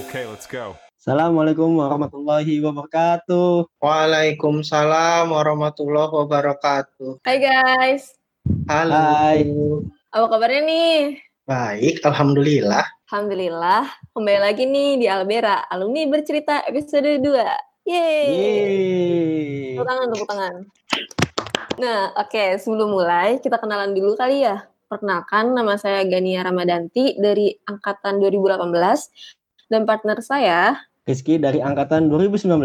Okay, let's go. Assalamualaikum warahmatullahi wabarakatuh. Waalaikumsalam warahmatullahi wabarakatuh. Hai guys, Halo. Hai. apa kabarnya nih? Baik, alhamdulillah. Alhamdulillah, kembali lagi nih di Albera, alumni bercerita episode 2. Yeay! Yeay. Tepuk tangan, tepuk tangan. Nah, oke, sebelum mulai, kita kenalan dulu kali ya. Perkenalkan, nama saya Gania Ramadanti dari Angkatan 2018, dan partner saya. Rizky dari angkatan 2019.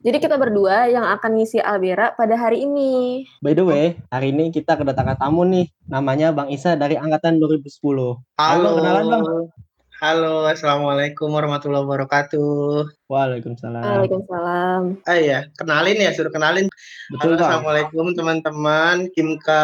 Jadi kita berdua yang akan ngisi Albera pada hari ini. By the way, hari ini kita kedatangan tamu nih. Namanya Bang Isa dari angkatan 2010. Halo. kenalan, Bang. Halo, assalamualaikum warahmatullahi wabarakatuh. Waalaikumsalam. Waalaikumsalam. Ah ya, kenalin ya, suruh kenalin. Betul, Halo, assalamualaikum teman-teman. Kimka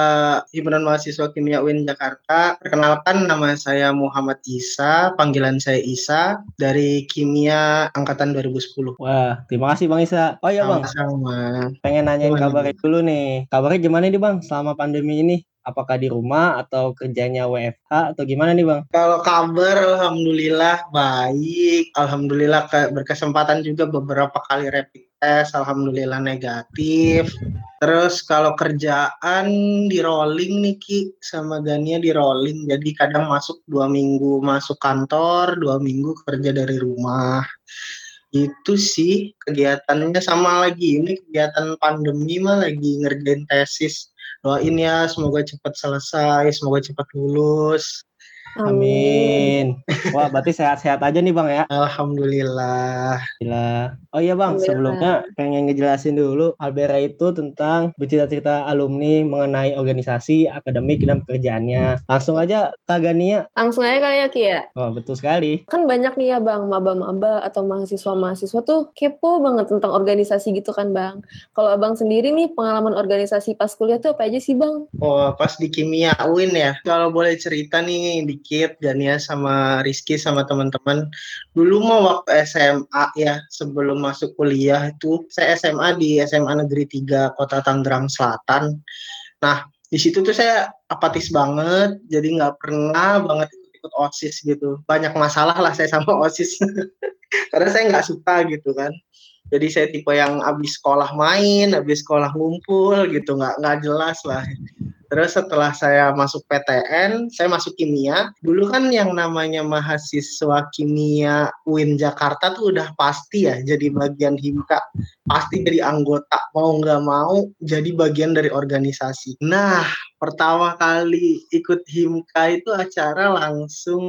Himpunan Mahasiswa Kimia UIN Jakarta. Perkenalkan nama saya Muhammad Isa, panggilan saya Isa dari Kimia angkatan 2010. Wah, terima kasih Bang Isa. Oh iya Bang, Sama-sama. pengen nanyain kabarnya dulu nih. Kabarnya gimana nih Bang selama pandemi ini? Apakah di rumah atau kerjanya WFH atau gimana nih Bang? Kalau kabar alhamdulillah baik. Alhamdulillah ke- berkesempatan juga beberapa kali rapid test alhamdulillah negatif. Terus kalau kerjaan di rolling nih Ki sama Gania di rolling. Jadi kadang masuk dua minggu masuk kantor, dua minggu kerja dari rumah. Itu sih kegiatannya sama lagi. Ini kegiatan pandemi mah lagi ngerjain tesis. Doain ya semoga cepat selesai, semoga cepat lulus. Amin. Wah, berarti sehat-sehat aja nih Bang ya. Alhamdulillah. Gila. Oh iya Bang, sebelumnya pengen ngejelasin dulu Albera itu tentang bercerita-cerita alumni mengenai organisasi, akademik, dan pekerjaannya. Langsung aja Kak Gania. Langsung aja kali ya, Ki ya. Oh, betul sekali. kan banyak nih ya bang maba-maba atau mahasiswa-mahasiswa tuh kepo banget tentang organisasi gitu kan bang kalau abang sendiri nih pengalaman organisasi pas kuliah tuh apa aja sih bang Oh, pas di kimia UIN ya. Kalau boleh cerita nih dikit Gania sama Rizky sama teman-teman. Dulu mah waktu SMA ya, sebelum masuk kuliah itu saya SMA di SMA Negeri 3 Kota Tangerang Selatan. Nah, di situ tuh saya apatis banget, jadi nggak pernah banget ikut OSIS gitu. Banyak masalah lah saya sama OSIS. Karena saya nggak suka gitu kan. Jadi saya tipe yang abis sekolah main, abis sekolah ngumpul gitu, nggak nggak jelas lah. Terus setelah saya masuk PTN, saya masuk kimia. Dulu kan yang namanya mahasiswa kimia UIN Jakarta tuh udah pasti ya jadi bagian himka, pasti jadi anggota mau nggak mau jadi bagian dari organisasi. Nah, pertama kali ikut himka itu acara langsung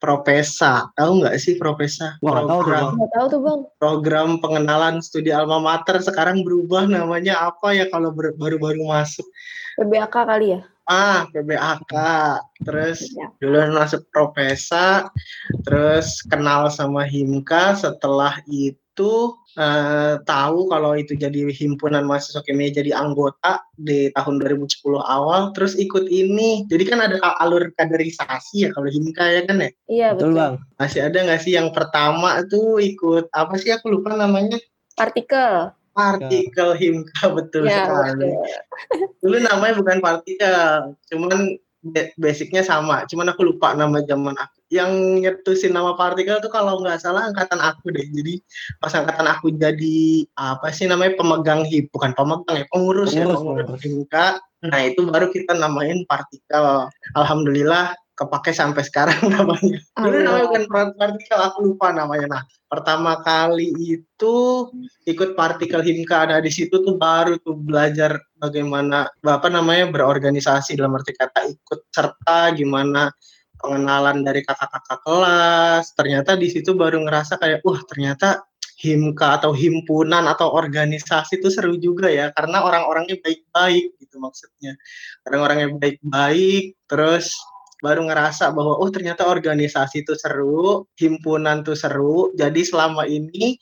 Propesa. Tahu nggak sih Propesa? Wah, tuh, Program- tahu tuh bang program pengenalan studi alma mater sekarang berubah namanya apa ya kalau baru-baru masuk PBAK kali ya? Ah PBAK terus Ya. dulu masuk Propesa terus kenal sama Himka. Setelah itu eh, tahu kalau itu jadi himpunan mahasiswa kimia jadi anggota di tahun 2010 awal terus ikut ini. Jadi kan ada alur kaderisasi ya kalau Himka ya kan ya? Iya Betul betul, Bang. masih ada nggak sih yang pertama tuh ikut apa sih aku lupa namanya? Partikel partikel himka betul ya sekali. betul. Dulu namanya bukan partikel, cuman ba- basicnya sama. Cuman aku lupa nama zaman aku. Yang nyetusin nama partikel tuh kalau nggak salah angkatan aku deh. Jadi pas angkatan aku jadi apa sih namanya pemegang hip, bukan pemegang ya, pengurus, ya, Pengurus, pengurus pengurus. himka. Nah itu baru kita namain partikel. Alhamdulillah kepake sampai sekarang namanya. Dulu namanya bukan partikel, aku lupa namanya. Nah, pertama kali itu ikut partikel himka nah di situ tuh baru tuh belajar bagaimana apa namanya berorganisasi dalam arti kata ikut serta gimana pengenalan dari kakak-kakak kelas ternyata di situ baru ngerasa kayak wah ternyata himka atau himpunan atau organisasi itu seru juga ya karena orang-orangnya baik-baik gitu maksudnya orang-orangnya baik-baik terus baru ngerasa bahwa oh ternyata organisasi itu seru, himpunan tuh seru. Jadi selama ini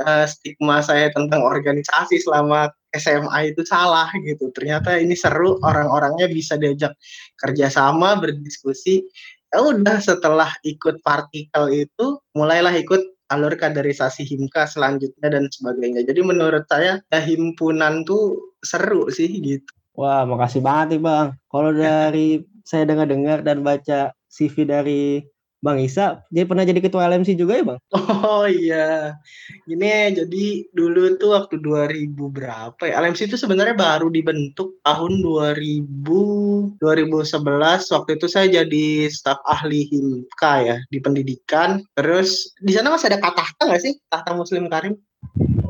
eh, stigma saya tentang organisasi selama SMA itu salah gitu. Ternyata ini seru, orang-orangnya bisa diajak kerjasama, berdiskusi. Ya udah setelah ikut partikel itu, mulailah ikut alur kaderisasi himka selanjutnya dan sebagainya. Jadi menurut saya ya, himpunan tuh seru sih gitu. Wah, makasih banget nih Bang. Kalau dari saya dengar-dengar dan baca CV dari Bang Isa, jadi pernah jadi ketua LMC juga ya Bang? Oh iya, ini jadi dulu tuh waktu 2000 berapa ya, LMC itu sebenarnya baru dibentuk tahun 2000, 2011, waktu itu saya jadi staf ahli HIMKA ya, di pendidikan, terus di sana masih ada kata nggak sih, Tahta Muslim Karim?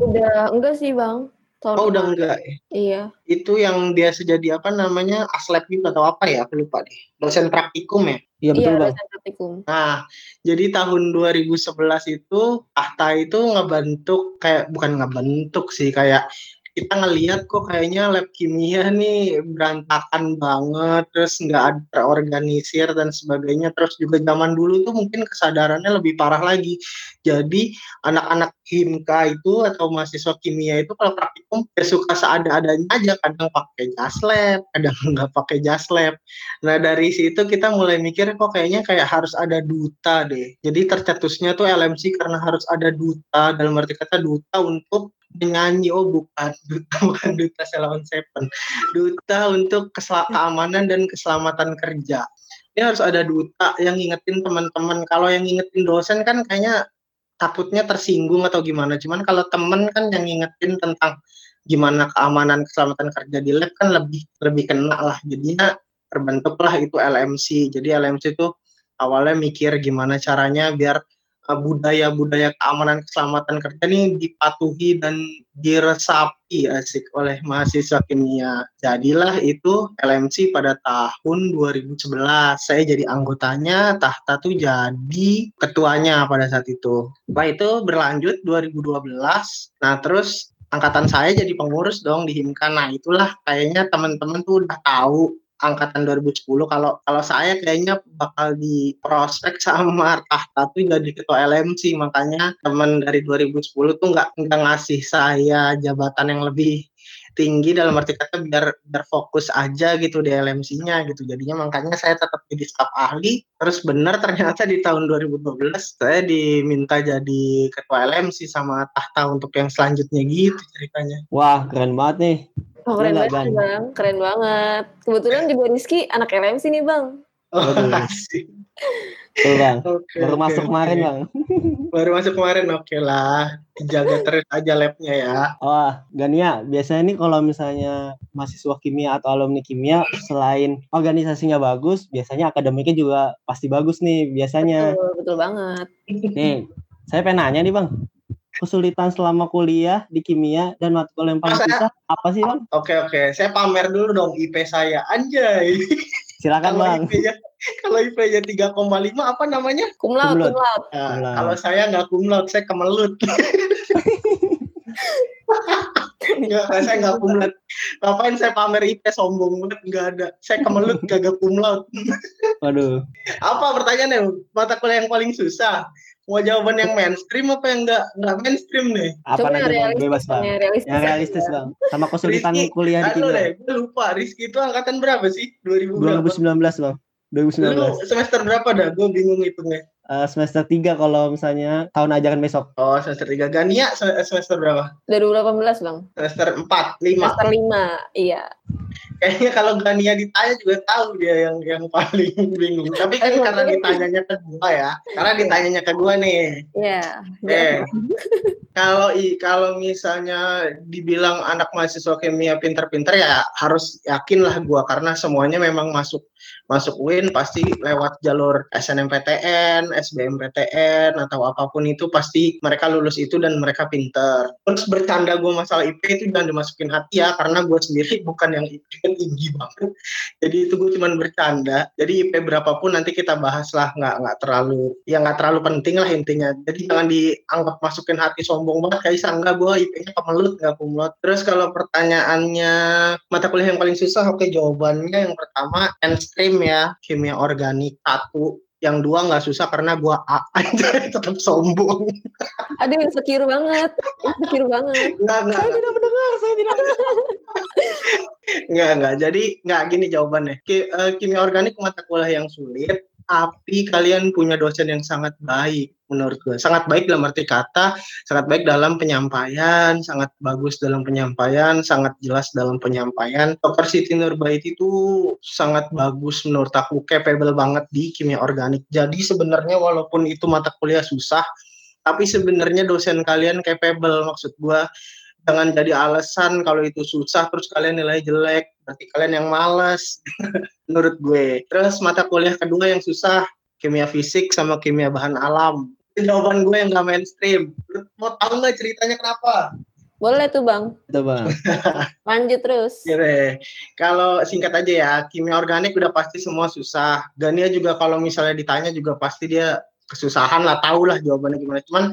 Udah enggak sih Bang. Tahun Oh udah enggak ya? Iya. Itu yang dia sejadi apa namanya, aslep gitu atau apa ya, aku lupa deh. Dosen praktikum ya? Iya betul Iya, dosen praktikum. Nah, jadi tahun 2011 itu Tahta itu ngebentuk kayak bukan ngebentuk sih kayak kita ngelihat kok kayaknya lab kimia nih berantakan banget terus nggak ada terorganisir dan sebagainya. Terus juga zaman dulu tuh mungkin kesadarannya lebih parah lagi. Jadi anak-anak himka itu atau mahasiswa kimia itu kalau praktikum ya suka seada-adanya aja. Kadang pakai jas lab kadang nggak pakai jas lab. Nah dari situ kita mulai mikir kok kayaknya kayak harus ada duta deh. Jadi tercetusnya tuh LMC karena harus ada duta dalam arti kata duta untuk menyanyi oh bukan duta bukan duta Selawan Seven. Duta untuk kesel- keamanan dan keselamatan kerja. Ini harus ada duta yang ngingetin teman-teman. Kalau yang ngingetin dosen kan kayaknya takutnya tersinggung atau gimana. Cuman kalau temen kan yang ngingetin tentang gimana keamanan keselamatan kerja di lab kan lebih lebih kena lah. Jadinya terbentuklah itu LMC. Jadi LMC itu awalnya mikir gimana caranya biar budaya-budaya keamanan keselamatan kerja ini dipatuhi dan diresapi asik oleh mahasiswa kimia. Jadilah itu LMC pada tahun 2011. Saya jadi anggotanya, Tahta tuh jadi ketuanya pada saat itu. Setelah itu berlanjut 2012. Nah, terus angkatan saya jadi pengurus dong di Himka. Nah, itulah kayaknya teman-teman tuh udah tahu angkatan 2010 kalau kalau saya kayaknya bakal di prospek sama Tahta tuh jadi ketua LMC makanya teman dari 2010 tuh nggak nggak ngasih saya jabatan yang lebih tinggi dalam arti kata biar biar fokus aja gitu di LMC-nya gitu. Jadinya makanya saya tetap jadi staf ahli. Terus benar ternyata di tahun 2012 saya diminta jadi ketua LMC sama Tahta untuk yang selanjutnya gitu ceritanya. Wah keren banget nih. Oh, keren Iya banget? Bang. Keren banget. Kebetulan juga Rizky anak LMC nih, Bang. oh, asik. Betul Bang. Oke, Baru oke, masuk oke. kemarin Bang. Baru masuk kemarin, oke lah. Dijaga terus aja labnya ya. Wah, Gania, biasanya nih kalau misalnya mahasiswa kimia atau alumni kimia selain organisasinya bagus, biasanya akademiknya juga pasti bagus nih biasanya. Betul, betul banget. Nih, saya pengen nanya nih Bang. Kesulitan selama kuliah di kimia dan matkul yang paling susah apa sih Bang? Oke, oke. Saya pamer dulu dong IP saya. Anjay. Silakan Kalau Bang. IP-nya kalau IP-nya 3,5 apa namanya? Cum laude, Cum laude. cum laude. Nah, Cum laude. kalau saya nggak cum laude, saya kemelut. Nggak, saya nggak cum laude. Ngapain saya pamer IP sombong banget? Nggak ada. Saya kemelut kagak cum laude. Waduh. Apa pertanyaannya? Mata kuliah yang paling susah? Mau jawaban yang mainstream apa yang nggak nggak mainstream nih? Apa Coba Bang? realistis, Bebas Bang. yang realistis. Yang realistis Bang. Sama kesulitan Rizky, kuliah di Aduh kimia. deh, gue lupa. Rizky itu angkatan berapa sih? 2000 berapa? 2019 Bang. Lu 2019. semester berapa dah? Gue bingung hitungnya. Eh, semester 3 kalau misalnya tahun ajaran besok. Oh, semester 3. Gania se- semester berapa? 2018, Bang. Semester 4, 5. Semester 5. Iya. Kayaknya kalau Gania ditanya juga tahu dia yang yang paling bingung. Tapi kan karena ditanyanya ke gua ya. Karena ditanyanya ke gua nih. Iya. Eh, kalau kalau misalnya dibilang anak mahasiswa kimia pinter-pinter ya harus yakin lah gua karena semuanya memang masuk masuk UIN pasti lewat jalur SNMPTN, SBMPTN atau apa pun itu pasti mereka lulus itu dan mereka pinter. Terus bercanda gua masalah IP itu jangan dimasukin hati ya karena gua sendiri bukan yang IP tinggi banget. Jadi itu gue cuman bercanda. Jadi IP berapapun nanti kita bahas lah nggak nggak terlalu ya nggak terlalu penting lah intinya. Jadi jangan dianggap masukin hati sombong banget kayak enggak gue IP-nya kemelut nggak kumlot. Terus kalau pertanyaannya mata kuliah yang paling susah oke jawabannya yang pertama mainstream ya kimia organik satu yang dua nggak susah karena gua A aja tetap sombong Aduh, insecure banget. Insecure banget. nggak nggak Saya tidak mendengar, saya tidak mendengar. Nggak, nggak. Jadi nggak gini jawabannya. Eh, kimia organik mata kuliah yang sulit tapi kalian punya dosen yang sangat baik menurut gue sangat baik dalam arti kata sangat baik dalam penyampaian sangat bagus dalam penyampaian sangat jelas dalam penyampaian. Dr. Siti Nurbait itu sangat bagus menurut aku capable banget di kimia organik. Jadi sebenarnya walaupun itu mata kuliah susah tapi sebenarnya dosen kalian capable maksud gue jangan jadi alasan kalau itu susah terus kalian nilai jelek berarti kalian yang malas menurut gue. Terus mata kuliah kedua yang susah kimia fisik sama kimia bahan alam. Jawaban gue yang gak mainstream. Mau tahu nggak ceritanya kenapa? Boleh tuh bang. Itu bang. Lanjut terus. Gire. kalau singkat aja ya kimia organik udah pasti semua susah. Gania juga kalau misalnya ditanya juga pasti dia kesusahan lah tahu lah jawabannya gimana. Cuman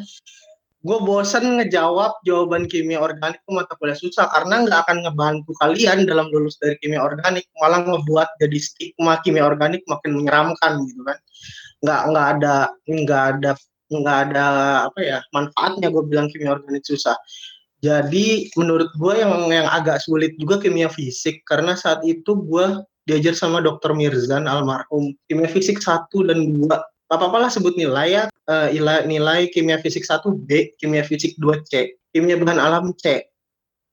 gue bosen ngejawab jawaban kimia organik itu mata kuliah susah karena nggak akan ngebantu kalian dalam lulus dari kimia organik malah ngebuat jadi stigma kimia organik makin menyeramkan gitu kan. Nggak nggak ada nggak ada nggak ada apa ya manfaatnya gue bilang kimia organik susah. Jadi menurut gue yang yang agak sulit juga kimia fisik karena saat itu gue diajar sama dokter Mirzan almarhum. Kimia fisik satu dan dua apa apalah sebut nilai ya. Uh, nilai kimia fisik 1 B kimia fisik 2 C kimia bahan alam C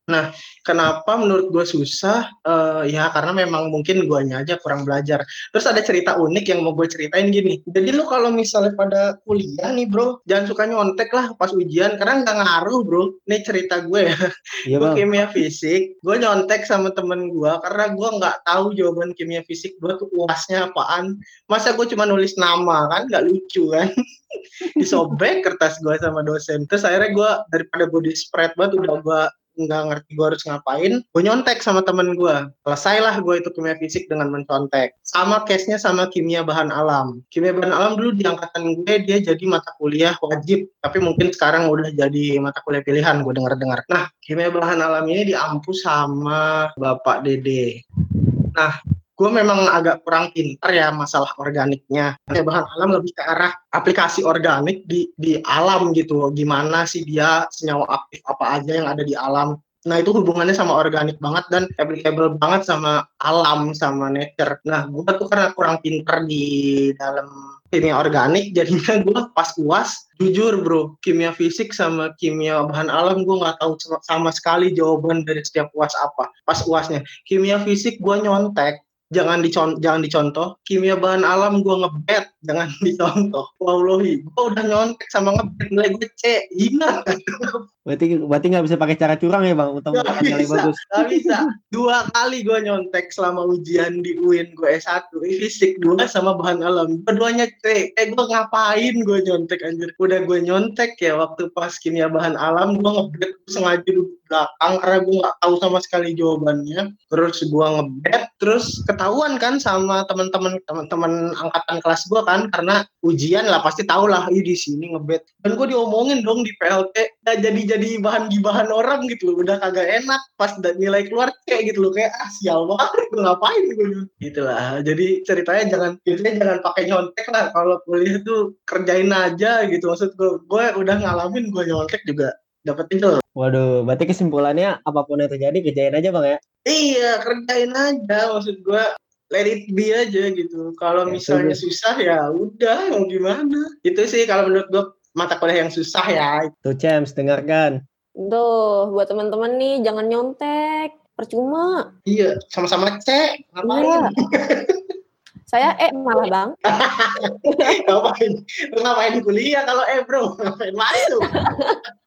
Nah, kenapa menurut gue susah? Uh, ya karena memang mungkin gue aja kurang belajar. Terus ada cerita unik yang mau gue ceritain gini. Jadi lu kalau misalnya pada kuliah nih bro, jangan suka nyontek lah pas ujian karena nggak ngaruh bro. Ini cerita gue ya. Iya, gue kimia fisik, gue nyontek sama temen gue karena gue nggak tahu jawaban kimia fisik gue tuh uasnya apaan. Masa gue cuma nulis nama kan, nggak lucu kan? Disobek kertas gue sama dosen. Terus akhirnya gue daripada body spread banget udah gue nggak ngerti gue harus ngapain gue nyontek sama temen gue selesailah gue itu kimia fisik dengan mencontek. Sama case-nya sama kimia bahan alam. Kimia bahan alam dulu di angkatan gue dia jadi mata kuliah wajib. Tapi mungkin sekarang udah jadi mata kuliah pilihan gue dengar-dengar nah kimia bahan alam ini diampu sama bapak dede. Nah gue memang agak kurang pintar ya masalah organiknya. Kayak bahan alam lebih ke arah aplikasi organik di di alam gitu. Gimana sih dia senyawa aktif apa aja yang ada di alam. Nah itu hubungannya sama organik banget dan applicable banget sama alam sama nature. Nah gue tuh karena kurang pintar di dalam kimia organik jadinya gue pas uas jujur bro kimia fisik sama kimia bahan alam gue nggak tahu sama sekali jawaban dari setiap uas apa pas uasnya kimia fisik gue nyontek jangan dicon jangan dicontoh. Kimia bahan alam gue ngebet jangan dicontoh. Wallahi gue udah nyontek sama ngebet nilai gue C gimana berarti berarti nggak bisa pakai cara curang ya bang? Untuk mendapatkan nilai bagus. gak bisa. Dua kali gue nyontek selama ujian di UIN gue S1 fisik dua sama bahan alam. Keduanya C. Eh gue ngapain gue nyontek anjir? Udah gue nyontek ya waktu pas kimia bahan alam gue ngebet sengaja duduk belakang karena gue nggak tahu sama sekali jawabannya. Terus gue ngebet terus ketahuan kan sama teman-teman teman-teman angkatan kelas gue kan karena ujian lah pasti tahu lah di sini ngebet. Dan gue diomongin dong di PLT ya jadi jadi bahan bahan orang gitu loh. Udah kagak enak pas nilai keluar kayak gitu loh kayak ah sial banget gue ngapain gue gitulah. Jadi ceritanya jangan ceritanya jangan pakai nyontek lah kalau kuliah tuh kerjain aja gitu. Maksud gue gue udah ngalamin gue nyontek juga dapat itu. Waduh, berarti kesimpulannya apa pun yang terjadi kerjain aja bang ya? Iya, kerjain aja. Maksud gue let it be aja gitu. Kalau ya, misalnya itu. susah ya udah mau gimana. Itu sih kalau menurut gue mata kuliah yang susah ya. Tuh Champs, dengarkan. Tuh, buat teman-teman nih jangan nyontek. Percuma. Iya, sama-sama cek. Ngapain? Iya. Saya eh malah bang. ngapain? ngapain kuliah kalau eh bro? Ngapain main lu?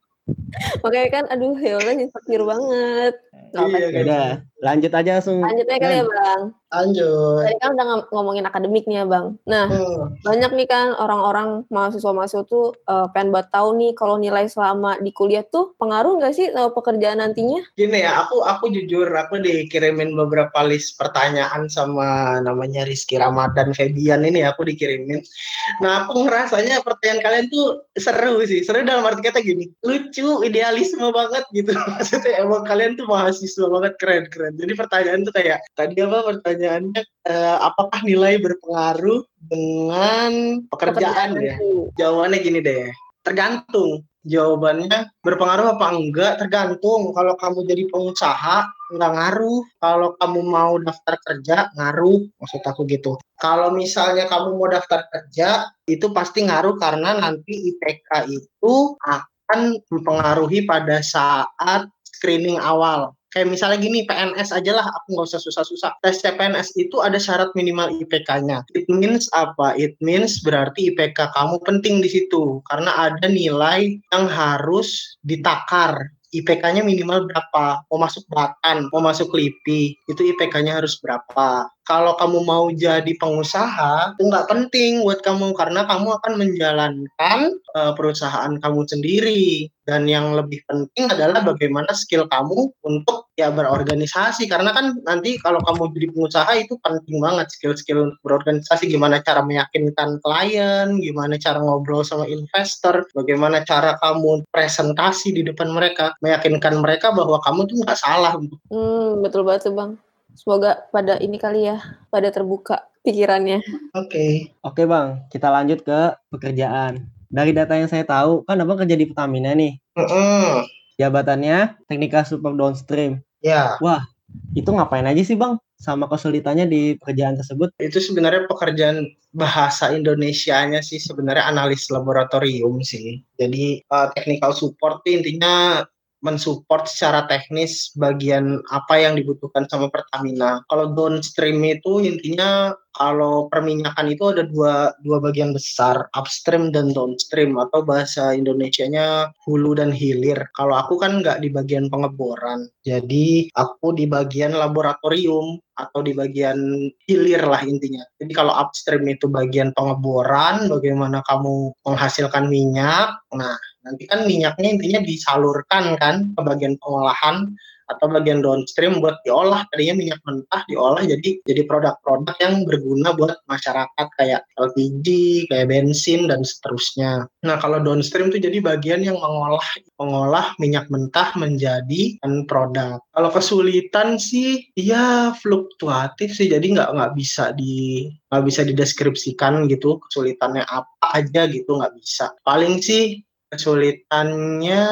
Makanya kan aduh ya Allah insecure banget. Iya, udah. Lanjut aja langsung. Lanjut aja kali ya, Bang. Lanjut. Tadi kan udah ngomongin akademiknya, Bang. Nah, hmm. banyak nih kan orang-orang mahasiswa-mahasiswa tuh uh, pengen buat tahu nih kalau nilai selama di kuliah tuh pengaruh nggak sih sama pekerjaan nantinya? Gini ya, aku aku jujur aku dikirimin beberapa list pertanyaan sama namanya Rizky Ramadan Febian ini aku dikirimin. Nah, aku ngerasanya pertanyaan kalian tuh seru sih. Seru dalam arti kata gini, lucu, idealisme banget gitu. Maksudnya emang kalian tuh mahasiswa banget keren keren. Jadi pertanyaan tuh kayak tadi apa pertanyaannya uh, apakah nilai berpengaruh dengan pekerjaan, ya? Jawabannya gini deh. Tergantung. Jawabannya berpengaruh apa enggak tergantung. Kalau kamu jadi pengusaha nggak ngaruh. Kalau kamu mau daftar kerja ngaruh. Maksud aku gitu. Kalau misalnya kamu mau daftar kerja, itu pasti ngaruh karena nanti IPK itu akan mempengaruhi pada saat screening awal. Kayak misalnya gini, PNS aja lah, aku nggak usah susah-susah. Tes CPNS itu ada syarat minimal IPK-nya. It means apa? It means berarti IPK kamu penting di situ. Karena ada nilai yang harus ditakar IPK-nya minimal berapa, mau masuk Batan, mau masuk LIPI, itu IPK-nya harus berapa. Kalau kamu mau jadi pengusaha, itu nggak penting buat kamu karena kamu akan menjalankan uh, perusahaan kamu sendiri. Dan yang lebih penting adalah bagaimana skill kamu untuk ya berorganisasi. Karena kan nanti kalau kamu jadi pengusaha itu penting banget skill-skill berorganisasi. Gimana cara meyakinkan klien, gimana cara ngobrol sama investor, bagaimana cara kamu presentasi di depan mereka, meyakinkan mereka bahwa kamu tuh nggak salah. Hmm, betul banget tuh bang. Semoga pada ini kali ya, pada terbuka pikirannya. Oke. Okay. Oke bang, kita lanjut ke pekerjaan. Dari data yang saya tahu, kan abang kerja di Pertamina nih. Mm -hmm. Jabatannya teknikal super downstream. Ya. Wah, itu ngapain aja sih bang? Sama kesulitannya di pekerjaan tersebut? Itu sebenarnya pekerjaan bahasa Indonesianya sih sebenarnya analis laboratorium sih. Jadi uh, technical support intinya mensupport secara teknis bagian apa yang dibutuhkan sama Pertamina. Kalau downstream itu intinya kalau perminyakan itu ada dua dua bagian besar, upstream dan downstream atau bahasa Indonesianya hulu dan hilir. Kalau aku kan nggak di bagian pengeboran, jadi aku di bagian laboratorium atau di bagian hilir lah intinya. Jadi kalau upstream itu bagian pengeboran, bagaimana kamu menghasilkan minyak. Nah, nanti kan minyaknya intinya disalurkan kan ke bagian pengolahan atau bagian downstream buat diolah tadinya minyak mentah diolah jadi jadi produk-produk yang berguna buat masyarakat kayak LPG, kayak bensin dan seterusnya. Nah, kalau downstream itu jadi bagian yang mengolah mengolah minyak mentah menjadi produk. Kalau kesulitan sih ya fluktuatif sih jadi nggak nggak bisa di nggak bisa dideskripsikan gitu kesulitannya apa aja gitu nggak bisa. Paling sih kesulitannya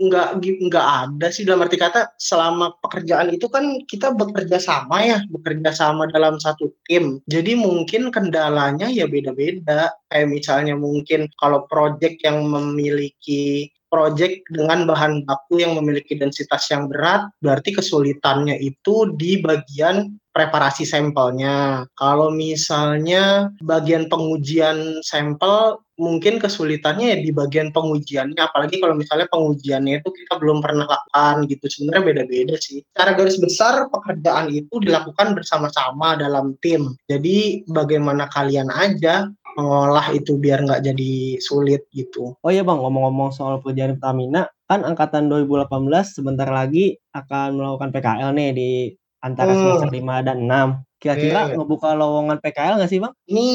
nggak nggak ada sih. Dalam arti kata selama pekerjaan itu kan kita bekerja sama ya bekerja sama dalam satu tim. Jadi mungkin kendalanya ya beda-beda. Kayak misalnya mungkin kalau project yang memiliki project dengan bahan baku yang memiliki densitas yang berat, berarti kesulitannya itu di bagian preparasi sampelnya. Kalau misalnya bagian pengujian sampel mungkin kesulitannya ya di bagian pengujiannya. Apalagi kalau misalnya pengujiannya itu kita belum pernah lakukan gitu. Sebenarnya beda-beda sih. Cara garis besar pekerjaan itu dilakukan bersama-sama dalam tim. Jadi bagaimana kalian aja mengolah itu biar nggak jadi sulit gitu. Oh iya bang, ngomong-ngomong soal pekerjaan Pertamina, kan angkatan 2018 sebentar lagi akan melakukan PKL nih di antara hmm. semester 5 dan 6. Kira-kira okay. ngebuka lowongan PKL nggak sih bang? Ini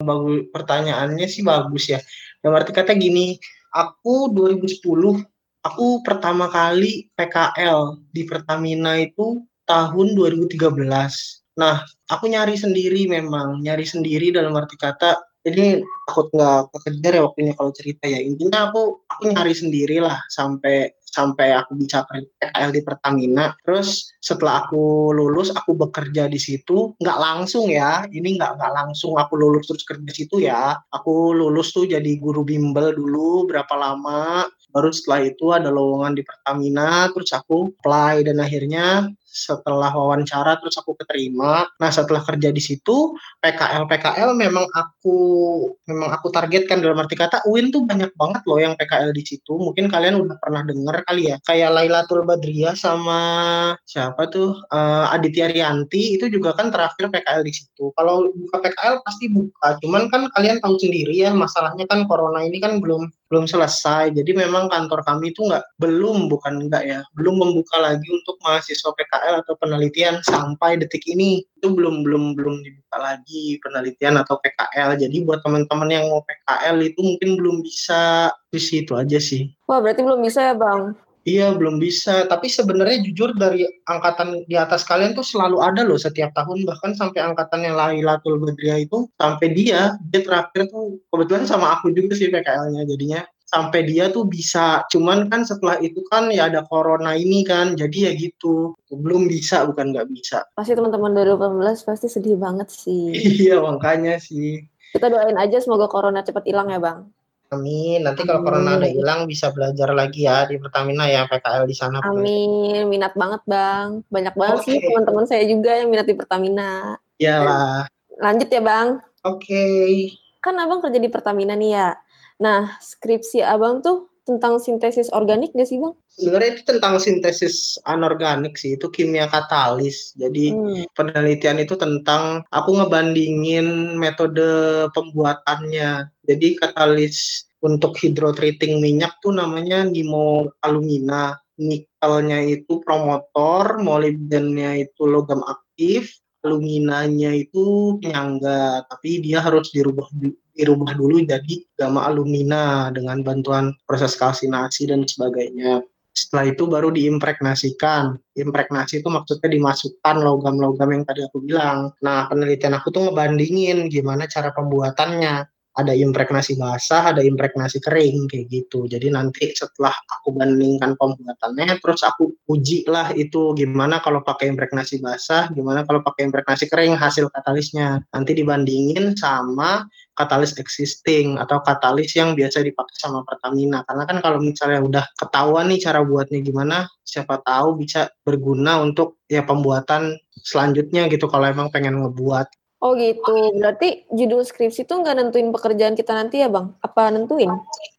bagus pertanyaannya sih bagus ya. Yang arti kata gini, aku 2010 aku pertama kali PKL di Pertamina itu tahun 2013. Nah, aku nyari sendiri memang, nyari sendiri dalam arti kata jadi takut nggak kekejar ya waktunya kalau cerita ya intinya aku aku nyari sendiri lah sampai sampai aku bisa PKL di Pertamina. Terus setelah aku lulus, aku bekerja di situ. Nggak langsung ya, ini nggak nggak langsung aku lulus terus kerja di situ ya. Aku lulus tuh jadi guru bimbel dulu berapa lama. Baru setelah itu ada lowongan di Pertamina, terus aku apply dan akhirnya setelah wawancara terus aku keterima. Nah setelah kerja di situ PKL PKL memang aku memang aku targetkan dalam arti kata UIN tuh banyak banget loh yang PKL di situ. Mungkin kalian udah pernah dengar kali ya kayak Lailatul Badriah sama siapa tuh uh, Aditya Rianti itu juga kan terakhir PKL di situ. Kalau buka PKL pasti buka. Cuman kan kalian tahu sendiri ya masalahnya kan corona ini kan belum belum selesai. Jadi memang kantor kami itu nggak belum bukan enggak ya belum membuka lagi untuk mahasiswa PKL atau penelitian sampai detik ini itu belum belum belum dibuka lagi penelitian atau PKL. Jadi buat teman-teman yang mau PKL itu mungkin belum bisa di situ aja sih. Wah berarti belum bisa ya bang? Iya belum bisa, tapi sebenarnya jujur dari angkatan di atas kalian tuh selalu ada loh setiap tahun bahkan sampai angkatan yang Lailatul Badriah itu sampai dia dia terakhir tuh kebetulan sama aku juga sih PKL-nya jadinya sampai dia tuh bisa. Cuman kan setelah itu kan ya ada corona ini kan, jadi ya gitu. Belum bisa, bukan nggak bisa. Pasti teman-teman 2018 pasti sedih banget sih. iya, makanya sih. Kita doain aja semoga corona cepat hilang ya, Bang. Amin. Nanti kalau corona udah hilang bisa belajar lagi ya di Pertamina ya PKL di sana. Amin. Minat banget bang. Banyak banget okay. sih teman-teman saya juga yang minat di Pertamina. Iyalah. Lanjut ya bang. Oke. Okay. Kan abang kerja di Pertamina nih ya. Nah skripsi abang tuh tentang sintesis organik gak sih bang? Sebenarnya itu tentang sintesis anorganik sih, itu kimia katalis. Jadi hmm. penelitian itu tentang aku ngebandingin metode pembuatannya. Jadi katalis untuk hidrotreating minyak tuh namanya alumina. Nikelnya itu promotor, molibdennya itu logam aktif, aluminanya itu penyangga, tapi dia harus dirubah dirubah dulu jadi gamma alumina dengan bantuan proses kalsinasi dan sebagainya. Setelah itu baru diimpregnasikan. Impregnasi itu maksudnya dimasukkan logam-logam yang tadi aku bilang. Nah, penelitian aku tuh ngebandingin gimana cara pembuatannya ada impregnasi basah, ada impregnasi kering kayak gitu. Jadi nanti setelah aku bandingkan pembuatannya, terus aku uji lah itu gimana kalau pakai impregnasi basah, gimana kalau pakai impregnasi kering hasil katalisnya. Nanti dibandingin sama katalis existing atau katalis yang biasa dipakai sama Pertamina. Karena kan kalau misalnya udah ketahuan nih cara buatnya gimana, siapa tahu bisa berguna untuk ya pembuatan selanjutnya gitu kalau emang pengen ngebuat Oh gitu, berarti judul skripsi itu nggak nentuin pekerjaan kita nanti ya bang? Apa nentuin?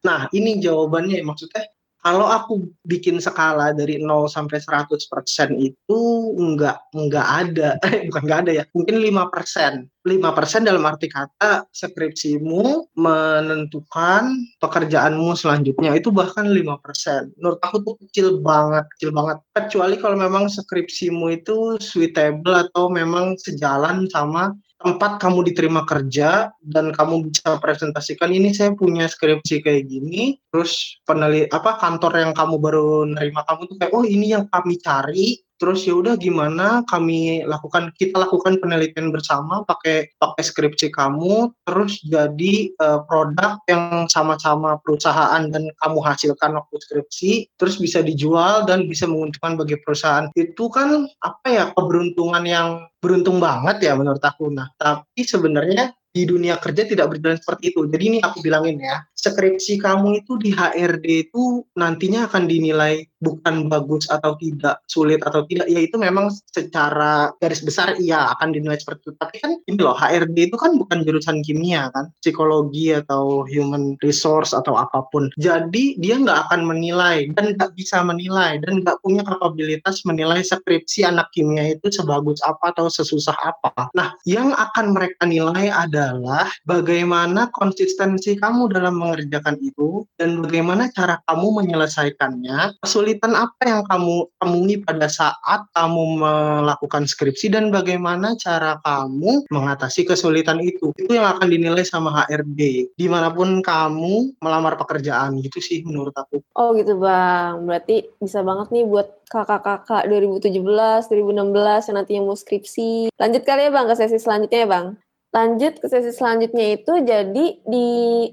Nah ini jawabannya maksudnya kalau aku bikin skala dari 0 sampai 100% itu nggak nggak ada, eh, bukan nggak ada ya, mungkin 5%. 5% dalam arti kata skripsimu menentukan pekerjaanmu selanjutnya itu bahkan 5%. Menurut aku tuh kecil banget, kecil banget. Kecuali kalau memang skripsimu itu suitable atau memang sejalan sama tempat kamu diterima kerja dan kamu bisa presentasikan ini saya punya skripsi kayak gini terus penelit apa kantor yang kamu baru nerima kamu tuh kayak oh ini yang kami cari terus ya udah gimana? Kami lakukan kita lakukan penelitian bersama pakai pakai skripsi kamu. Terus jadi uh, produk yang sama-sama perusahaan dan kamu hasilkan waktu skripsi terus bisa dijual dan bisa menguntungkan bagi perusahaan. Itu kan apa ya keberuntungan yang beruntung banget ya menurut aku. Nah tapi sebenarnya di dunia kerja tidak berjalan seperti itu. Jadi ini aku bilangin ya, skripsi kamu itu di HRD itu nantinya akan dinilai bukan bagus atau tidak, sulit atau tidak. Ya itu memang secara garis besar iya akan dinilai seperti itu. Tapi kan ini loh, HRD itu kan bukan jurusan kimia kan, psikologi atau human resource atau apa pun. Jadi dia nggak akan menilai dan nggak bisa menilai dan nggak punya kapabilitas menilai skripsi anak kimia itu sebagus apa atau sesusah apa. Nah, yang akan mereka nilai ada adalah bagaimana konsistensi kamu dalam mengerjakan itu dan bagaimana cara kamu menyelesaikannya. Kesulitan apa yang kamu temui pada saat kamu melakukan skripsi dan bagaimana cara kamu mengatasi kesulitan itu. Itu yang akan dinilai sama HRD di mana pun kamu melamar pekerjaan gitu sih menurut aku. Oh gitu bang, berarti bisa banget nih buat kakak-kakak 2017, 2016 yang nantinya mau skripsi. Lanjut kali ya bang ke sesi selanjutnya ya bang lanjut ke sesi selanjutnya itu jadi di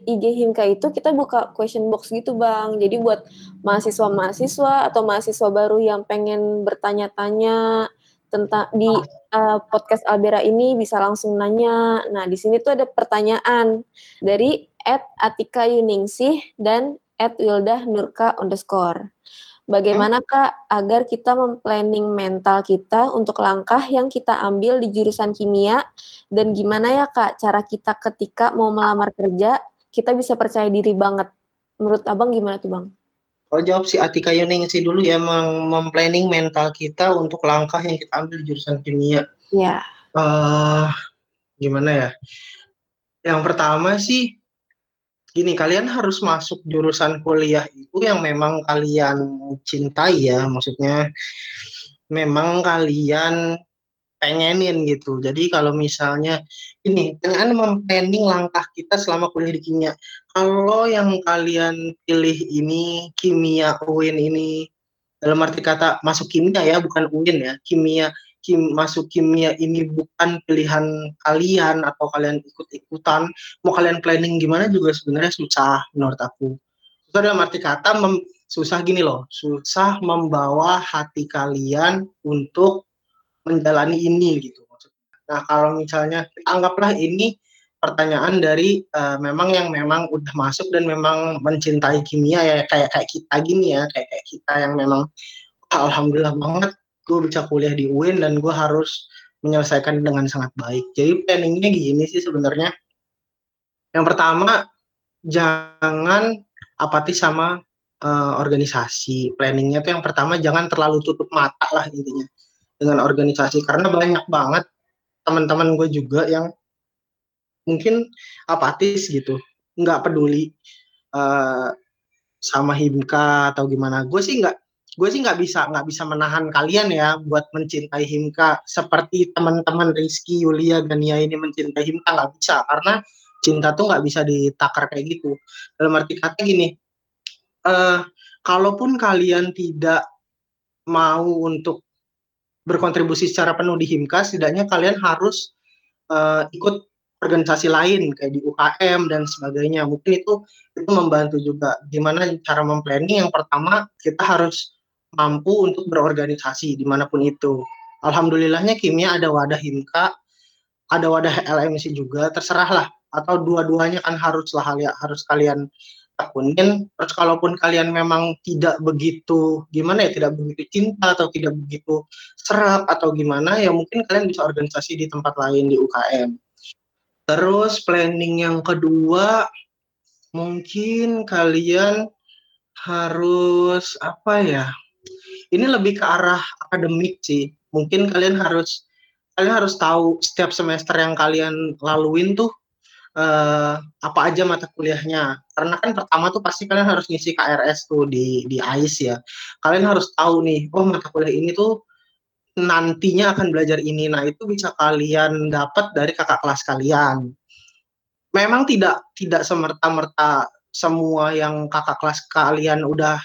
IG Himka itu kita buka question box gitu bang. Jadi buat mahasiswa-mahasiswa atau mahasiswa baru yang pengen bertanya-tanya tentang di uh, podcast Albera ini bisa langsung nanya. Nah di sini tuh ada pertanyaan dari at Atika Yuningsih dan at Nurka Bagaimana Kak agar kita memplanning mental kita untuk langkah yang kita ambil di jurusan kimia dan gimana ya Kak cara kita ketika mau melamar kerja kita bisa percaya diri banget. Menurut Abang gimana tuh Bang? Kalau jawab si Atika Yuning sih dulu ya memplanning mental kita untuk langkah yang kita ambil di jurusan kimia. Ya. Uh, gimana ya? Yang pertama sih gini kalian harus masuk jurusan kuliah itu yang memang kalian cintai ya. Maksudnya memang kalian pengenin gitu. Jadi kalau misalnya ini dengan memplanning langkah kita selama kuliah di kimia kalau yang kalian pilih ini kimia UIN ini dalam arti kata masuk kimia ya bukan UIN ya kimia kim, masuk kimia ini bukan pilihan kalian atau kalian ikut-ikutan. Mau kalian planning gimana juga sebenarnya susah menurut aku. Susah dalam arti kata mem, susah gini loh. Susah membawa hati kalian untuk menjalani ini gitu nah kalau misalnya anggaplah ini pertanyaan dari uh, memang yang memang udah masuk dan memang mencintai kimia ya kayak kayak kita gini ya kayak kayak kita yang memang alhamdulillah banget gue bisa kuliah di UIN dan gue harus menyelesaikan dengan sangat baik. Jadi planningnya gini sih sebenarnya. Yang pertama jangan apatis sama uh, organisasi. Planningnya tuh yang pertama jangan terlalu tutup mata lah intinya dengan organisasi karena banyak banget teman-teman gue juga yang mungkin apatis gitu, nggak peduli uh, sama himka atau gimana. Gue sih nggak gue sih nggak bisa nggak bisa menahan kalian ya buat mencintai Himka seperti teman-teman Rizky Yulia Gania ini mencintai Himka nggak bisa. Karena cinta tuh nggak bisa ditakar kayak gitu. Dalam arti kata gini uh, kalaupun kalian tidak mau untuk berkontribusi secara penuh di Himka setidaknya kalian harus uh, ikut organisasi lain kayak di UKM dan sebagainya. Mungkin itu itu membantu juga. Gimana cara memplanning? Yang pertama kita harus mampu untuk berorganisasi di mana pun itu. Alhamdulillahnya kimia ada wadah himka, ada wadah LMC juga, terserahlah. Atau dua-duanya kan haruslah harus kalian tekunin. Terus kalaupun kalian memang tidak begitu gimana ya, tidak begitu cinta atau tidak begitu serap atau gimana, ya mungkin kalian bisa organisasi di tempat lain di UKM. Terus planning yang kedua, mungkin kalian harus apa ya? Ini lebih ke arah akademik sih. Mungkin kalian harus kalian harus tahu setiap semester yang kalian laluin tuh uh, apa aja mata kuliahnya. Karena kan pertama tuh pasti kalian harus ngisi KRS tuh di di AIS ya. Kalian harus tahu nih, oh mata kuliah ini tuh nantinya akan belajar ini. Nah, itu bisa kalian dapat dari kakak kelas kalian. Memang tidak tidak semerta-merta semua yang kakak kelas kalian udah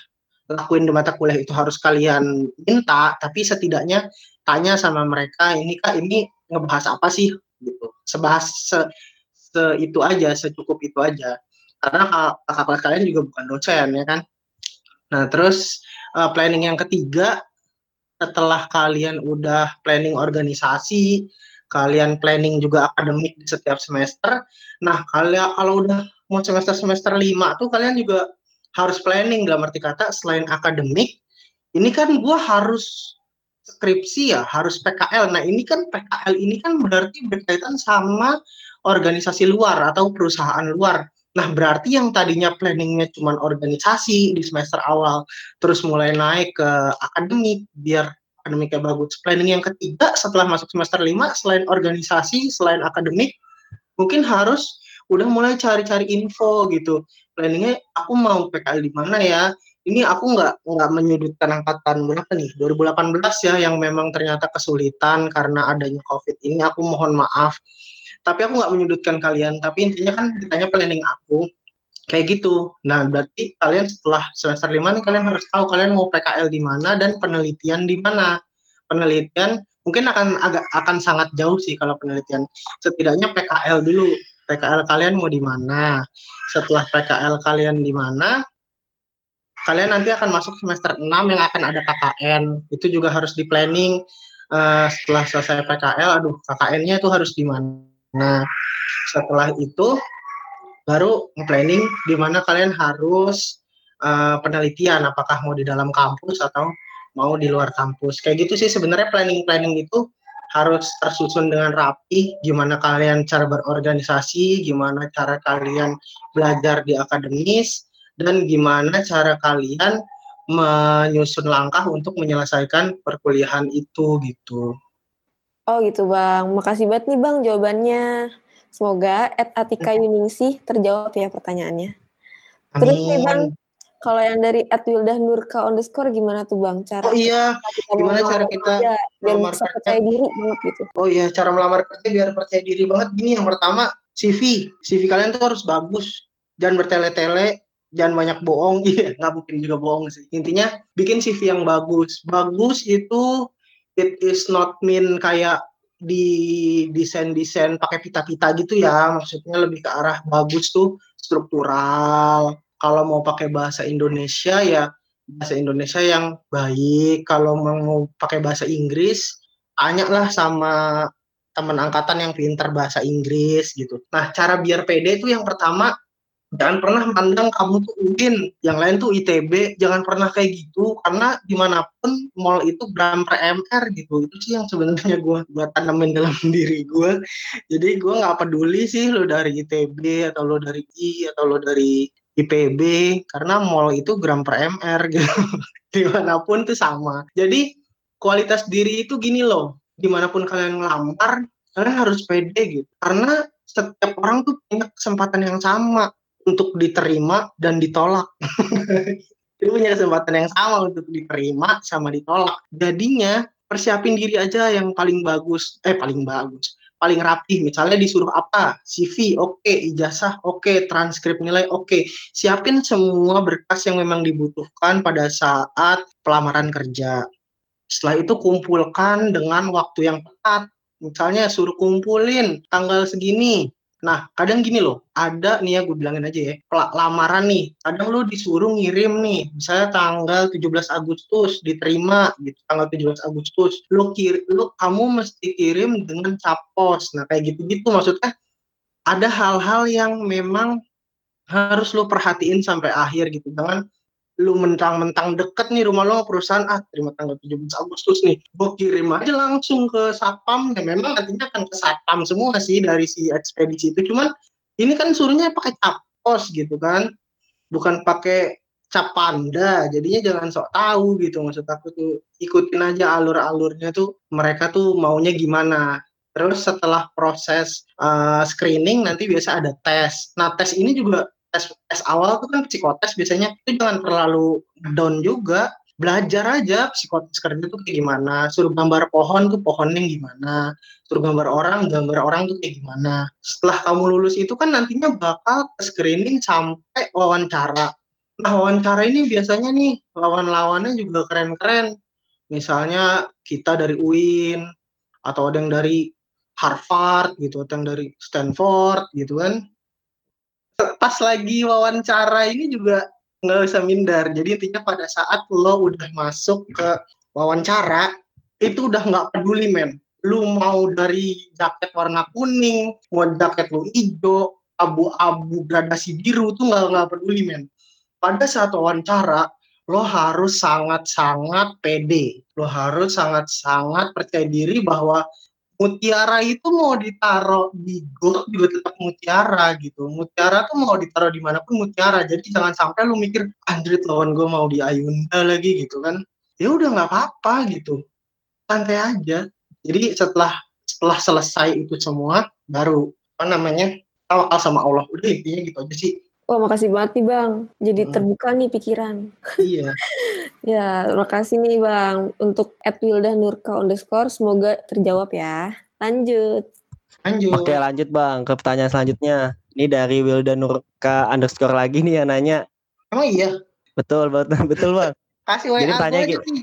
lakuin di mata kuliah itu harus kalian minta, tapi setidaknya tanya sama mereka ini kak ini ngebahas apa sih gitu. Sebahas se, se itu aja, secukup itu aja. Karena kakak kelas kalian juga bukan dosen ya kan. Nah terus uh, planning yang ketiga setelah kalian udah planning organisasi, kalian planning juga akademik di setiap semester. Nah, kalian kalau udah mau semester semester lima tuh kalian juga harus planning dalam arti kata selain akademik ini kan gue harus skripsi ya harus PKL nah ini kan PKL ini kan berarti berkaitan sama organisasi luar atau perusahaan luar. Nah berarti yang tadinya planningnya cuma organisasi di semester awal terus mulai naik ke akademik biar akademiknya bagus. Planning yang ketiga setelah masuk semester lima selain organisasi selain akademik mungkin harus udah mulai cari-cari info gitu. Planningnya aku mau PKL di mana ya? Ini aku nggak nggak menyudutkan angkatan berapa nih? 2018 ya yang memang ternyata kesulitan karena adanya covid ini aku mohon maaf. Tapi aku nggak menyudutkan kalian. Tapi intinya kan ditanya planning aku. Kayak gitu. Nah berarti kalian setelah semester lima nih kalian harus tahu kalian mau PKL di mana dan penelitian di mana. Penelitian mungkin akan agak akan sangat jauh sih kalau penelitian. Setidaknya PKL dulu PKL kalian mau di mana. Setelah PKL kalian di mana, kalian nanti akan masuk semester 6 yang akan ada KKN. Itu juga harus di planning uh, setelah selesai PKL, aduh KKN-nya itu harus di mana. Setelah itu baru planning di mana kalian harus uh, penelitian apakah mau di dalam kampus atau mau di luar kampus. Kayak gitu sih sebenarnya planning-planning itu harus tersusun dengan rapi gimana kalian cara berorganisasi, gimana cara kalian belajar di akademis dan gimana cara kalian menyusun langkah untuk menyelesaikan perkuliahan itu gitu. Oh gitu Bang, makasih banget nih Bang jawabannya. Semoga Ed Atika Yuningsih terjawab ya pertanyaannya. Amin. Terus nih Bang, kalau yang dari at Wildah Nurka underscore gimana tuh bang? Cara oh iya, gimana cara kita ya, biar bisa percaya diri banget gitu. Oh iya, cara melamar kerja biar percaya diri banget. Gini yang pertama CV, CV kalian tuh harus bagus, jangan bertele-tele, jangan banyak bohong. Iya, nggak mungkin juga bohong sih. Intinya bikin CV yang bagus. Bagus itu it is not mean kayak di desain-desain pakai pita-pita gitu ya. Maksudnya lebih ke arah bagus tuh struktural, kalau mau pakai bahasa Indonesia ya bahasa Indonesia yang baik. Kalau mau pakai bahasa Inggris tanyalah sama teman angkatan yang pintar bahasa Inggris gitu. Nah cara biar pede itu yang pertama jangan pernah mandang kamu tuh UIN, yang lain tuh ITB, jangan pernah kayak gitu. Karena di mana pun mall itu gram per gitu, itu sih yang sebenarnya gue gua tanamin dalam diri gue. Jadi gue nggak peduli sih lo dari ITB atau lo dari I atau lo dari IPB karena mall itu gram per MR gitu, di mana pun tuh sama. Jadi kualitas diri itu gini loh, di mana pun kalian ngelamar, kalian harus pede gitu, karena setiap orang tuh punya kesempatan yang sama untuk diterima dan ditolak. Itu punya kesempatan yang sama untuk diterima sama ditolak. Jadinya persiapin diri aja yang paling bagus, eh paling bagus, paling rapi. Misalnya disuruh apa? CV, oke, okay. ijazah, oke, okay. transkrip nilai, oke. Okay. Siapin semua berkas yang memang dibutuhkan pada saat pelamaran kerja. Setelah itu kumpulkan dengan waktu yang tepat. Misalnya suruh kumpulin tanggal segini, Nah, kadang gini loh, ada nih ya gue bilangin aja ya, lamaran nih, kadang lu disuruh ngirim nih, misalnya tanggal 17 Agustus diterima gitu, tanggal 17 Agustus, lu kir lu kamu mesti kirim dengan capos. Nah, kayak gitu-gitu maksudnya ada hal-hal yang memang harus lu perhatiin sampai akhir gitu. Jangan lu mentang-mentang deket nih rumah lo perusahaan. Ah terima tanggal 17 Agustus nih. Gue kirim aja langsung ke satpam. Ya memang nantinya akan ke satpam semua sih dari si ekspedisi itu. Cuman ini kan suruhnya pakai cap pos gitu kan. Bukan pakai cap panda. Jadinya jangan sok tahu gitu. Maksud aku tuh ikutin aja alur-alurnya tuh mereka tuh maunya gimana. Terus setelah proses uh, screening nanti biasa ada tes. Nah tes ini juga tes tes awal tuh kan psikotes biasanya itu jangan terlalu down juga. Belajar aja psikotes kerja tuh kayak gimana. Suruh gambar pohon tuh pohonnya gimana. Suruh gambar orang gambar orang tuh kayak gimana. Setelah kamu lulus itu kan nantinya bakal screening sampai wawancara. Nah wawancara ini biasanya nih lawan-lawannya juga keren-keren. Misalnya kita dari UIN atau ada yang dari Harvard gitu atau yang dari Stanford gitu kan pas lagi wawancara ini juga nggak usah minder. Jadi intinya pada saat lo udah masuk ke wawancara, itu udah nggak peduli men. Lu mau dari jaket warna kuning, mau jaket lu hijau, abu-abu gradasi biru tuh nggak nggak peduli men. Pada saat wawancara, lo harus sangat-sangat pede. Lo harus sangat-sangat percaya diri bahwa mutiara itu mau ditaruh di got juga tetap mutiara gitu. Mutiara tuh mau ditaruh di mana pun mutiara. Jadi jangan sampai lu mikir anjrit lawan gue mau di Ayunda lagi gitu kan. Ya udah nggak apa-apa gitu. Santai aja. Jadi setelah setelah selesai itu semua baru apa namanya tawakal sama Allah. Udah intinya gitu aja sih. Wah, makasih banget nih Bang. Jadi hmm. terbuka nih pikiran. Iya. ya, terima kasih nih Bang. Untuk at Wilda Nurka underscore, semoga terjawab ya. Lanjut. Lanjut. Oke, lanjut Bang ke pertanyaan selanjutnya. Ini dari Wilda Nurka underscore lagi nih yang nanya. Emang iya? Betul, betul, betul Bang. Kasih WA Jadi tanya gini.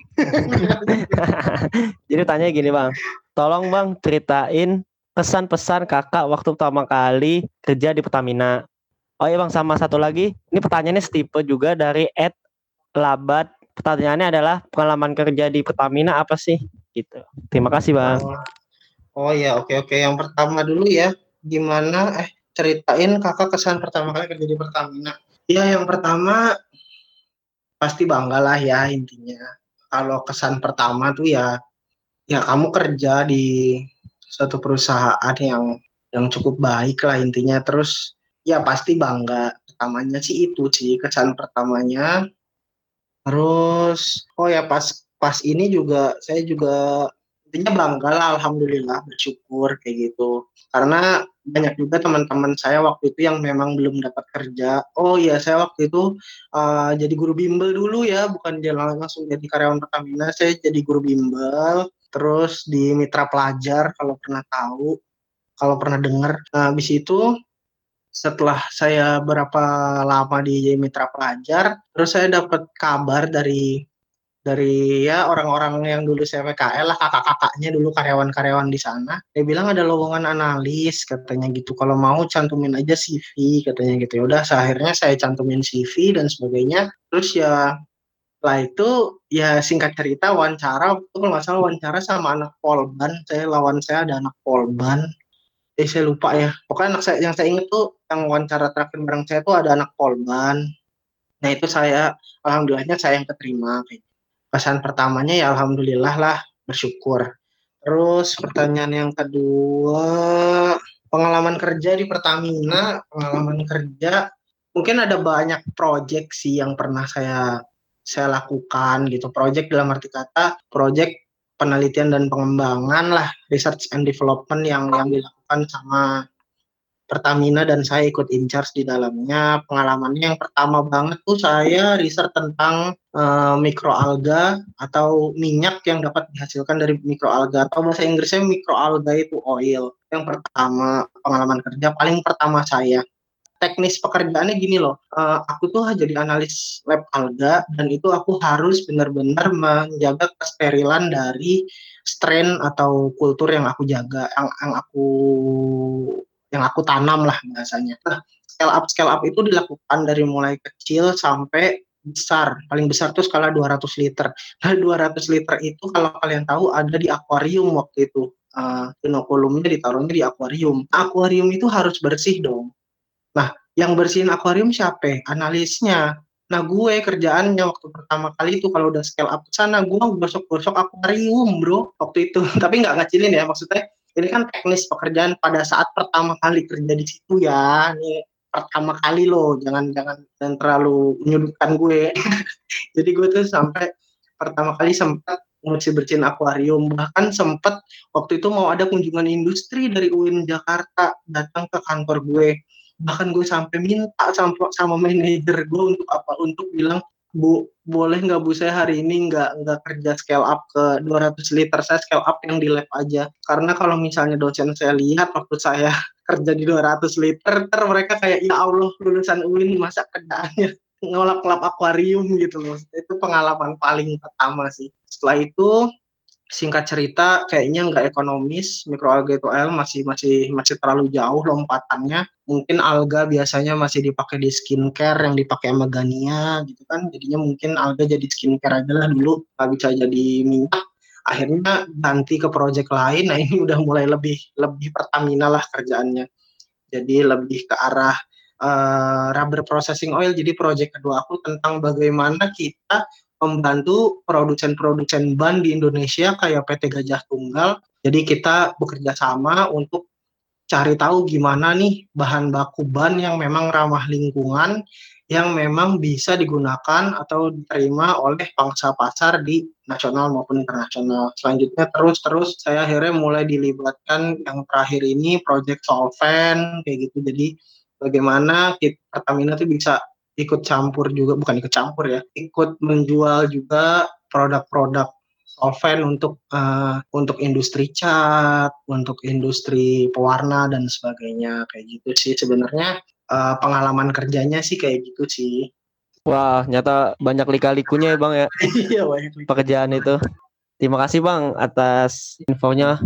Jadi tanya gini Bang. Tolong Bang ceritain pesan-pesan kakak waktu pertama kali kerja di Pertamina Oh iya bang, sama satu lagi. Ini pertanyaannya setipe juga dari Ed Labat. Pertanyaannya adalah pengalaman kerja di Pertamina apa sih? Gitu. Terima kasih bang. Oh, oh ya, oke oke. Yang pertama dulu ya, gimana? Eh ceritain kakak kesan pertama kali kerja di Pertamina. Iya, yang pertama pasti bangga lah ya intinya. Kalau kesan pertama tuh ya, ya kamu kerja di suatu perusahaan yang yang cukup baik lah intinya. Terus ya pasti bangga. Pertamanya sih itu sih kesan pertamanya. Terus oh ya pas pas ini juga saya juga intinya bangga lah alhamdulillah bersyukur kayak gitu. Karena banyak juga teman-teman saya waktu itu yang memang belum dapat kerja. Oh iya saya waktu itu uh, jadi guru bimbel dulu ya bukan jalan langsung jadi karyawan Pertamina saya jadi guru bimbel. Terus di mitra pelajar kalau pernah tahu kalau pernah dengar. Nah habis itu setelah saya berapa lama di mitra pelajar, terus saya dapat kabar dari dari ya orang-orang yang dulu saya PKL lah kakak-kakaknya dulu karyawan-karyawan di sana. Dia bilang ada lowongan analis katanya gitu. Kalau mau cantumin aja CV katanya gitu. Ya udah akhirnya saya cantumin CV dan sebagainya. Terus ya lah itu ya singkat cerita wawancara itu kalau nggak salah wawancara sama anak Polban. Saya lawan saya ada anak Polban eh saya lupa ya pokoknya anak saya yang saya inget tuh yang wawancara terakhir bareng saya tuh ada anak Polban nah itu saya alhamdulillahnya saya yang keterima kayak pesan pertamanya ya alhamdulillah lah bersyukur. Terus pertanyaan yang kedua, pengalaman kerja di Pertamina, pengalaman kerja mungkin ada banyak proyek sih yang pernah saya saya lakukan gitu. Proyek dalam arti kata proyek penelitian dan pengembangan lah, research and development yang yang dilakukan sama Pertamina dan saya ikut in charge di dalamnya. Pengalamannya yang pertama banget tuh saya riset tentang uh, mikroalga atau minyak yang dapat dihasilkan dari mikroalga atau bahasa Inggrisnya mikroalga itu oil. Yang pertama pengalaman kerja paling pertama saya. Teknis pekerjaannya gini loh, uh, aku tuh jadi analis lab alga dan itu aku harus benar-benar menjaga kesterilan dari strain atau kultur yang aku jaga, yang, yang aku yang aku tanam lah bahasanya. Nah, scale up scale up itu dilakukan dari mulai kecil sampai besar. Paling besar tuh skala 200 liter. Nah, 200 liter itu kalau kalian tahu ada di akuarium waktu itu. Uh, inokulumnya ditaruhnya di akuarium. Akuarium itu harus bersih dong. Nah, yang bersihin akuarium siapa? Analisnya. Nah, gue kerjaannya waktu pertama kali itu kalau udah scale up sana, gue gosok-gosok akuarium, bro. Waktu itu. Tapi nggak ngacilin ya, maksudnya ini kan teknis pekerjaan pada saat pertama kali kerja di situ ya ini pertama kali loh jangan jangan dan terlalu menyudutkan gue jadi gue tuh sampai pertama kali sempat mesti bersihin akuarium bahkan sempat waktu itu mau ada kunjungan industri dari UIN Jakarta datang ke kantor gue bahkan gue sampai minta sama sama manajer gue untuk apa untuk bilang Bu, boleh nggak Bu saya hari ini nggak nggak kerja scale up ke 200 liter, saya scale up yang di lab aja. Karena kalau misalnya dosen saya lihat waktu saya kerja di 200 liter, ter mereka kayak ya Allah lulusan UIN masa kerjaannya ngolap-ngolap akuarium gitu loh. Itu pengalaman paling pertama sih. Setelah itu singkat cerita kayaknya nggak ekonomis mikroalga itu L masih masih masih terlalu jauh lompatannya. Mungkin alga biasanya masih dipakai di skincare yang dipakai sama Gania gitu kan. Jadinya mungkin alga jadi skincare aja lah dulu nggak bisa jadi minyak. Akhirnya ganti ke project lain nah ini udah mulai lebih lebih Pertamina lah kerjaannya. Jadi lebih ke arah uh, rubber processing oil. Jadi project kedua aku tentang bagaimana kita membantu produsen-produsen ban di Indonesia kayak PT Gajah Tunggal. Jadi kita bekerja sama untuk cari tahu gimana nih bahan baku ban yang memang ramah lingkungan yang memang bisa digunakan atau diterima oleh pangsa pasar di nasional maupun internasional. Selanjutnya terus-terus saya akhirnya mulai dilibatkan yang terakhir ini project solvent kayak gitu. Jadi bagaimana Pertamina itu bisa ikut campur juga bukan ikut campur ya ikut menjual juga produk-produk solvent untuk uh, untuk industri cat untuk industri pewarna dan sebagainya kayak gitu sih sebenarnya. Uh, pengalaman kerjanya sih kayak gitu sih. Wah nyata banyak lika-likunya ya bang ya. Iya banyak pekerjaan itu. Terima kasih bang atas infonya.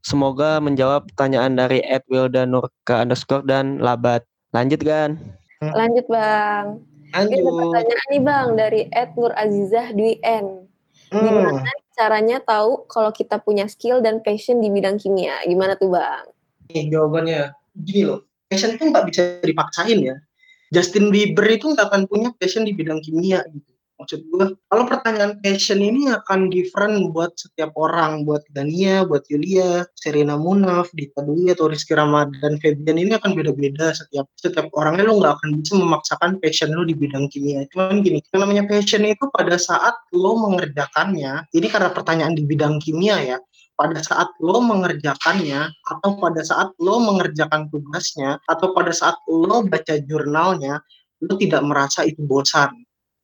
Semoga menjawab pertanyaan dari Ed Wildanur ke underscore dan Labat. Lanjut kan. Lanjut Bang. Lanjut. Ini pertanyaan nih Bang dari Ed Nur Azizah Dwi N. Hmm. Gimana caranya tahu kalau kita punya skill dan passion di bidang kimia? Gimana tuh Bang? Nih jawabannya gini loh. Passion itu nggak bisa dipaksain ya. Justin Bieber itu nggak akan punya passion di bidang kimia gitu maksud gue kalau pertanyaan passion ini akan different buat setiap orang buat Dania buat Yulia Serena Munaf Dita Dwi atau Rizky Ramadan Febian ini akan beda-beda setiap setiap orangnya. Lo nggak akan bisa memaksakan passion lo di bidang kimia. Cuman gini yang namanya passion itu pada saat lo mengerjakannya ini karena pertanyaan di bidang kimia ya pada saat lo mengerjakannya atau pada saat lo mengerjakan tugasnya atau pada saat lo baca jurnalnya lo tidak merasa itu bosan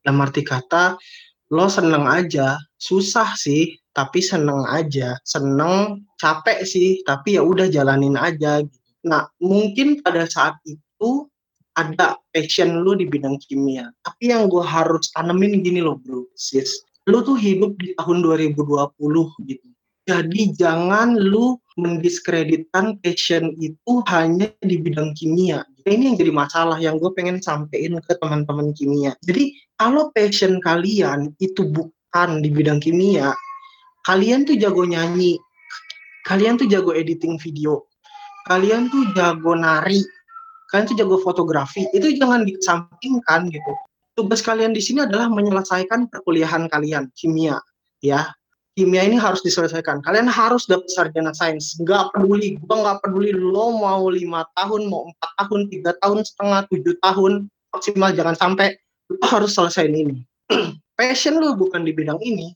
dalam arti kata lo seneng aja susah sih tapi seneng aja seneng capek sih tapi ya udah jalanin aja gitu. nah mungkin pada saat itu ada passion lo di bidang kimia tapi yang gue harus tanemin gini loh bro sis lu tuh hidup di tahun 2020 gitu. Jadi jangan lu mendiskreditkan passion itu hanya di bidang kimia. Ini yang jadi masalah yang gue pengen sampein ke teman-teman kimia. Jadi kalau passion kalian itu bukan di bidang kimia, kalian tuh jago nyanyi, kalian tuh jago editing video, kalian tuh jago nari, kalian tuh jago fotografi, itu jangan dikesampingkan gitu tugas kalian di sini adalah menyelesaikan perkuliahan kalian kimia ya kimia ini harus diselesaikan. Kalian harus dapat sarjana sains. Nggak peduli. Gua nggak peduli lo mau lima tahun mau empat tahun tiga tahun setengah tujuh tahun. Maksimal jangan sampai lo harus selesai ini. Passion lo bukan di bidang ini.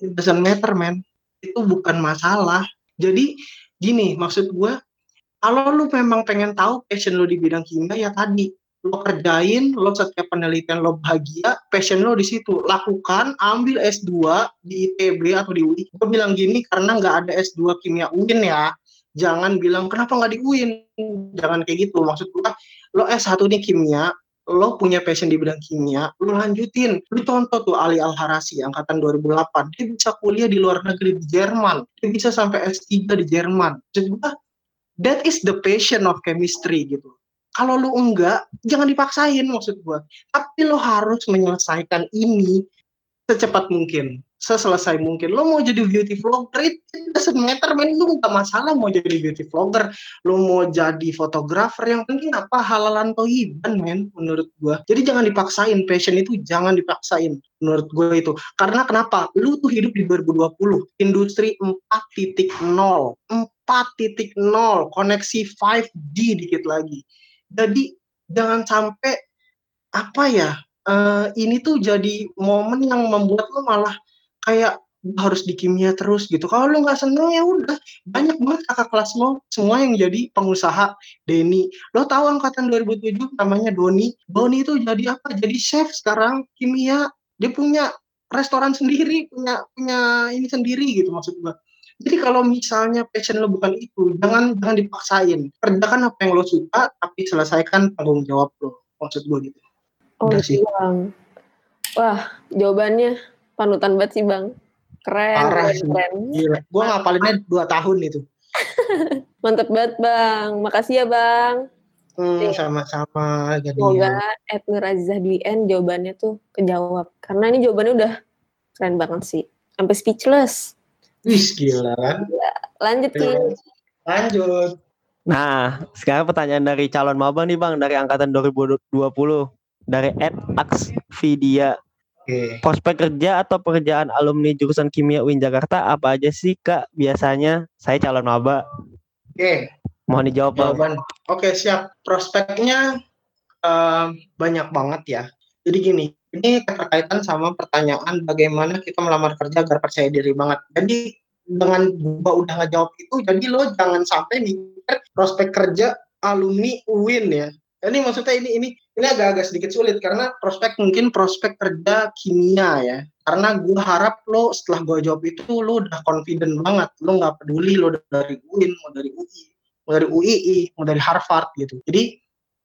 It doesn't matter man. Itu bukan masalah. Jadi gini maksud gue kalau lu memang pengen tahu passion lo di bidang kimia ya tadi lo kerjain, lo setiap penelitian lo bahagia, passion lo di situ. Lakukan, ambil S2 di ITB atau di UI. Gue bilang gini karena nggak ada S2 kimia UIN ya. Jangan bilang kenapa nggak di UIN. Jangan kayak gitu. Maksud gue, lo S1 nih kimia, lo punya passion di bidang kimia, lo lanjutin. Lo contoh tuh Ali Al-Harasi, angkatan 2008. Dia bisa kuliah di luar negeri di Jerman. Dia bisa sampai S3 di Jerman. Maksud gue, that is the passion of chemistry gitu kalau lu enggak, jangan dipaksain maksud gua. Tapi lo harus menyelesaikan ini secepat mungkin, seselesai mungkin. Lo mau jadi beauty vlogger itu doesn't matter, men. Lu gak masalah mau jadi beauty vlogger. Lo mau jadi fotografer, yang penting apa halalan toiban, men, menurut gua. Jadi jangan dipaksain, passion itu jangan dipaksain, menurut gua itu. Karena kenapa? Lu tuh hidup di 2020, industri 4.0, 4.0, koneksi 5G dikit lagi jadi jangan sampai apa ya uh, ini tuh jadi momen yang membuat lo malah kayak harus di kimia terus gitu. Kalau lo nggak seneng ya udah banyak banget kakak kelas lo semua yang jadi pengusaha. Denny, lo tahu angkatan 2007 namanya Doni. Doni itu jadi apa? Jadi chef sekarang kimia. Dia punya restoran sendiri, punya punya ini sendiri gitu maksud gue. Jadi kalau misalnya passion lo bukan itu, jangan jangan dipaksain. Kerjakan apa yang lo suka, tapi selesaikan tanggung jawab lo. Maksud gue gitu. Oh, Udah sih. Bang. Wah, jawabannya panutan banget sih, Bang. Keren, Parah keren, keren. Gila. Gue ngapalinnya dua tahun itu. Mantep banget, Bang. Makasih ya, Bang. Hmm, sama-sama. Semoga Ednur Azizah Dwi jawabannya tuh kejawab. Karena ini jawabannya udah keren banget sih. Sampai speechless. Wih, gila. Lanjut, Ki. Lanjut. Nah, sekarang pertanyaan dari calon maba nih Bang, dari angkatan 2020. Dari Ed Axvidia. Okay. Prospek kerja atau pekerjaan alumni jurusan kimia UIN Jakarta apa aja sih Kak? Biasanya saya calon maba. Oke. Okay. Mohon dijawab Jawaban. Oke, okay, siap. Prospeknya uh, banyak banget ya. Jadi gini, ini terkaitan sama pertanyaan bagaimana kita melamar kerja agar percaya diri banget. Jadi dengan gua udah ngejawab itu, jadi lo jangan sampai mikir prospek kerja alumni UIN ya. Ini maksudnya ini ini ini agak-agak sedikit sulit karena prospek mungkin prospek kerja kimia ya. Karena gue harap lo setelah gue jawab itu lo udah confident banget, lo nggak peduli lo dari UIN mau dari UI, mau dari UII, mau dari Harvard gitu. Jadi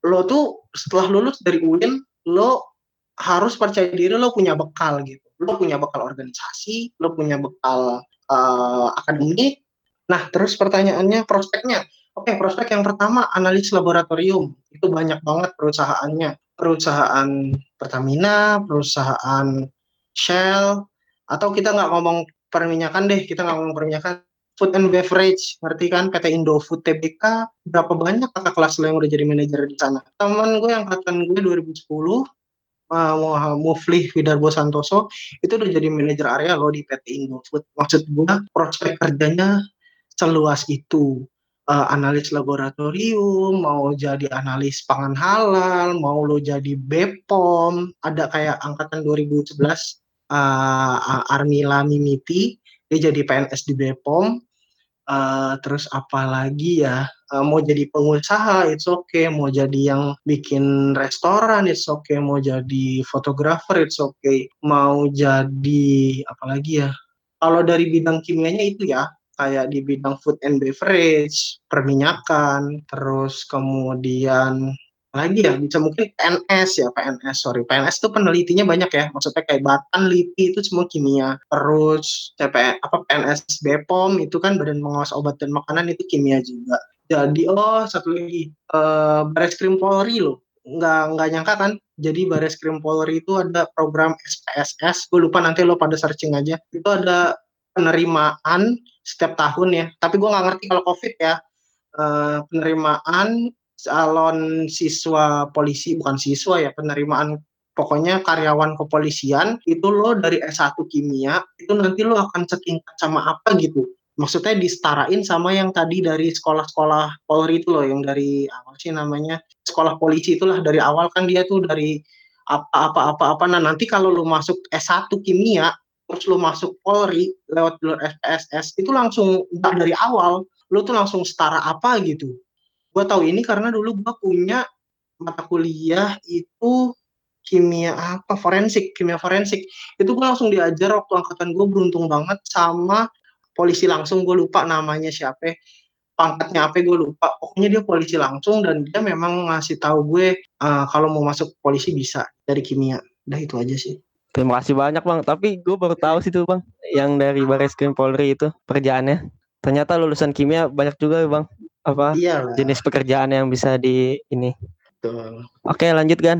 lo tuh setelah lulus dari UIN lo harus percaya diri lo punya bekal gitu. Lo punya bekal organisasi lo punya bekal uh, akademik. Nah terus pertanyaannya prospeknya. Oke okay, prospek yang pertama analis laboratorium. Itu banyak banget perusahaannya. Perusahaan Pertamina perusahaan Shell atau kita nggak ngomong perminyakan deh kita nggak ngomong perminyakan. Food and beverage ngerti kan? PT Indofood TBK berapa banyak kakak kelas lo yang udah jadi manajer di sana? Teman gue yang angkatan gue 2010 uh, Mufli Widarbo Santoso itu udah jadi manajer area lo di PT Indofood. Maksud gue prospek kerjanya seluas itu. Uh, analis laboratorium, mau jadi analis pangan halal, mau lo jadi BPOM, ada kayak angkatan 2011 uh, Armila Mimiti, dia jadi PNS di BPOM, uh, terus apalagi ya? Uh, mau jadi pengusaha it's okay. Mau jadi yang bikin restoran it's okay. Mau jadi fotografer it's okay. Mau jadi apalagi ya? Kalau dari bidang kimianya itu ya kayak di bidang food and beverage perminyakan terus kemudian lagi ya bisa mungkin PNS ya PNS sorry. PNS itu penelitinya banyak ya maksudnya kayak Batan LIPI itu semua kimia terus CP apa PNS BPOM itu kan Badan Pengawas Obat dan Makanan itu kimia juga. Jadi oh satu lagi uh, Baris Krim Polri loh. Nggak nggak nyangka kan? Jadi Baris Krim Polri itu ada program SPSS gue lupa nanti lo pada searching aja. Itu ada penerimaan setiap tahun ya. Tapi gue nggak ngerti kalau covid ya. Uh, penerimaan calon siswa polisi bukan siswa ya penerimaan pokoknya karyawan kepolisian itu lo dari S1 kimia itu nanti lo akan setingkat sama apa gitu. Maksudnya disetarain sama yang tadi dari sekolah-sekolah Polri itu loh yang dari apa sih namanya sekolah polisi itulah dari awal kan dia tuh dari apa-apa apa-apa nah nanti kalau lo masuk S1 kimia terus lo masuk Polri lewat jalur SPSS itu langsung dari awal lo tuh langsung setara apa gitu gue tahu ini karena dulu gue punya mata kuliah itu kimia apa? Forensik kimia forensik. Itu gue langsung diajar waktu angkatan gue beruntung banget sama polisi langsung gue lupa namanya siapa pangkatnya apa gue lupa. Pokoknya dia polisi langsung dan dia memang ngasih tahu gue uh, kalau mau masuk polisi bisa dari kimia. Udah itu aja sih. Terima kasih banyak bang. Tapi gue baru tahu sih tuh bang yang dari Baris Krim Polri itu kerjaannya ternyata lulusan kimia banyak juga bang apa Iyalah. jenis pekerjaan yang bisa di ini. Betul. Oke, lanjut kan?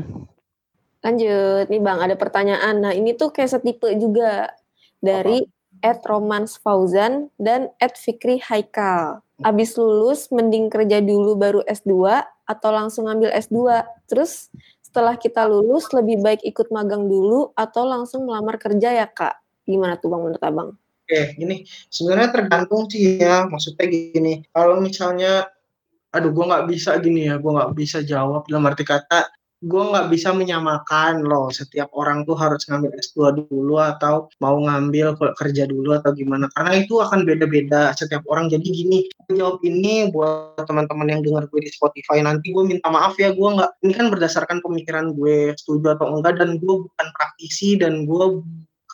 Lanjut. Nih Bang, ada pertanyaan. Nah, ini tuh kayak setipe juga dari Ed Romans Fauzan dan Ed Fikri Haikal. Abis lulus, mending kerja dulu baru S2 atau langsung ngambil S2. Terus setelah kita lulus, lebih baik ikut magang dulu atau langsung melamar kerja ya Kak? Gimana tuh Bang menurut Abang? Oke, gini, sebenarnya tergantung sih ya, maksudnya gini, kalau misalnya, aduh gue nggak bisa gini ya, gue nggak bisa jawab dalam arti kata, gue nggak bisa menyamakan loh, setiap orang tuh harus ngambil S2 dulu atau mau ngambil kerja dulu atau gimana, karena itu akan beda-beda setiap orang. Jadi gini, jawab ini buat teman-teman yang dengar gue di Spotify nanti gue minta maaf ya, gue nggak, ini kan berdasarkan pemikiran gue setuju atau enggak dan gue bukan praktisi dan gue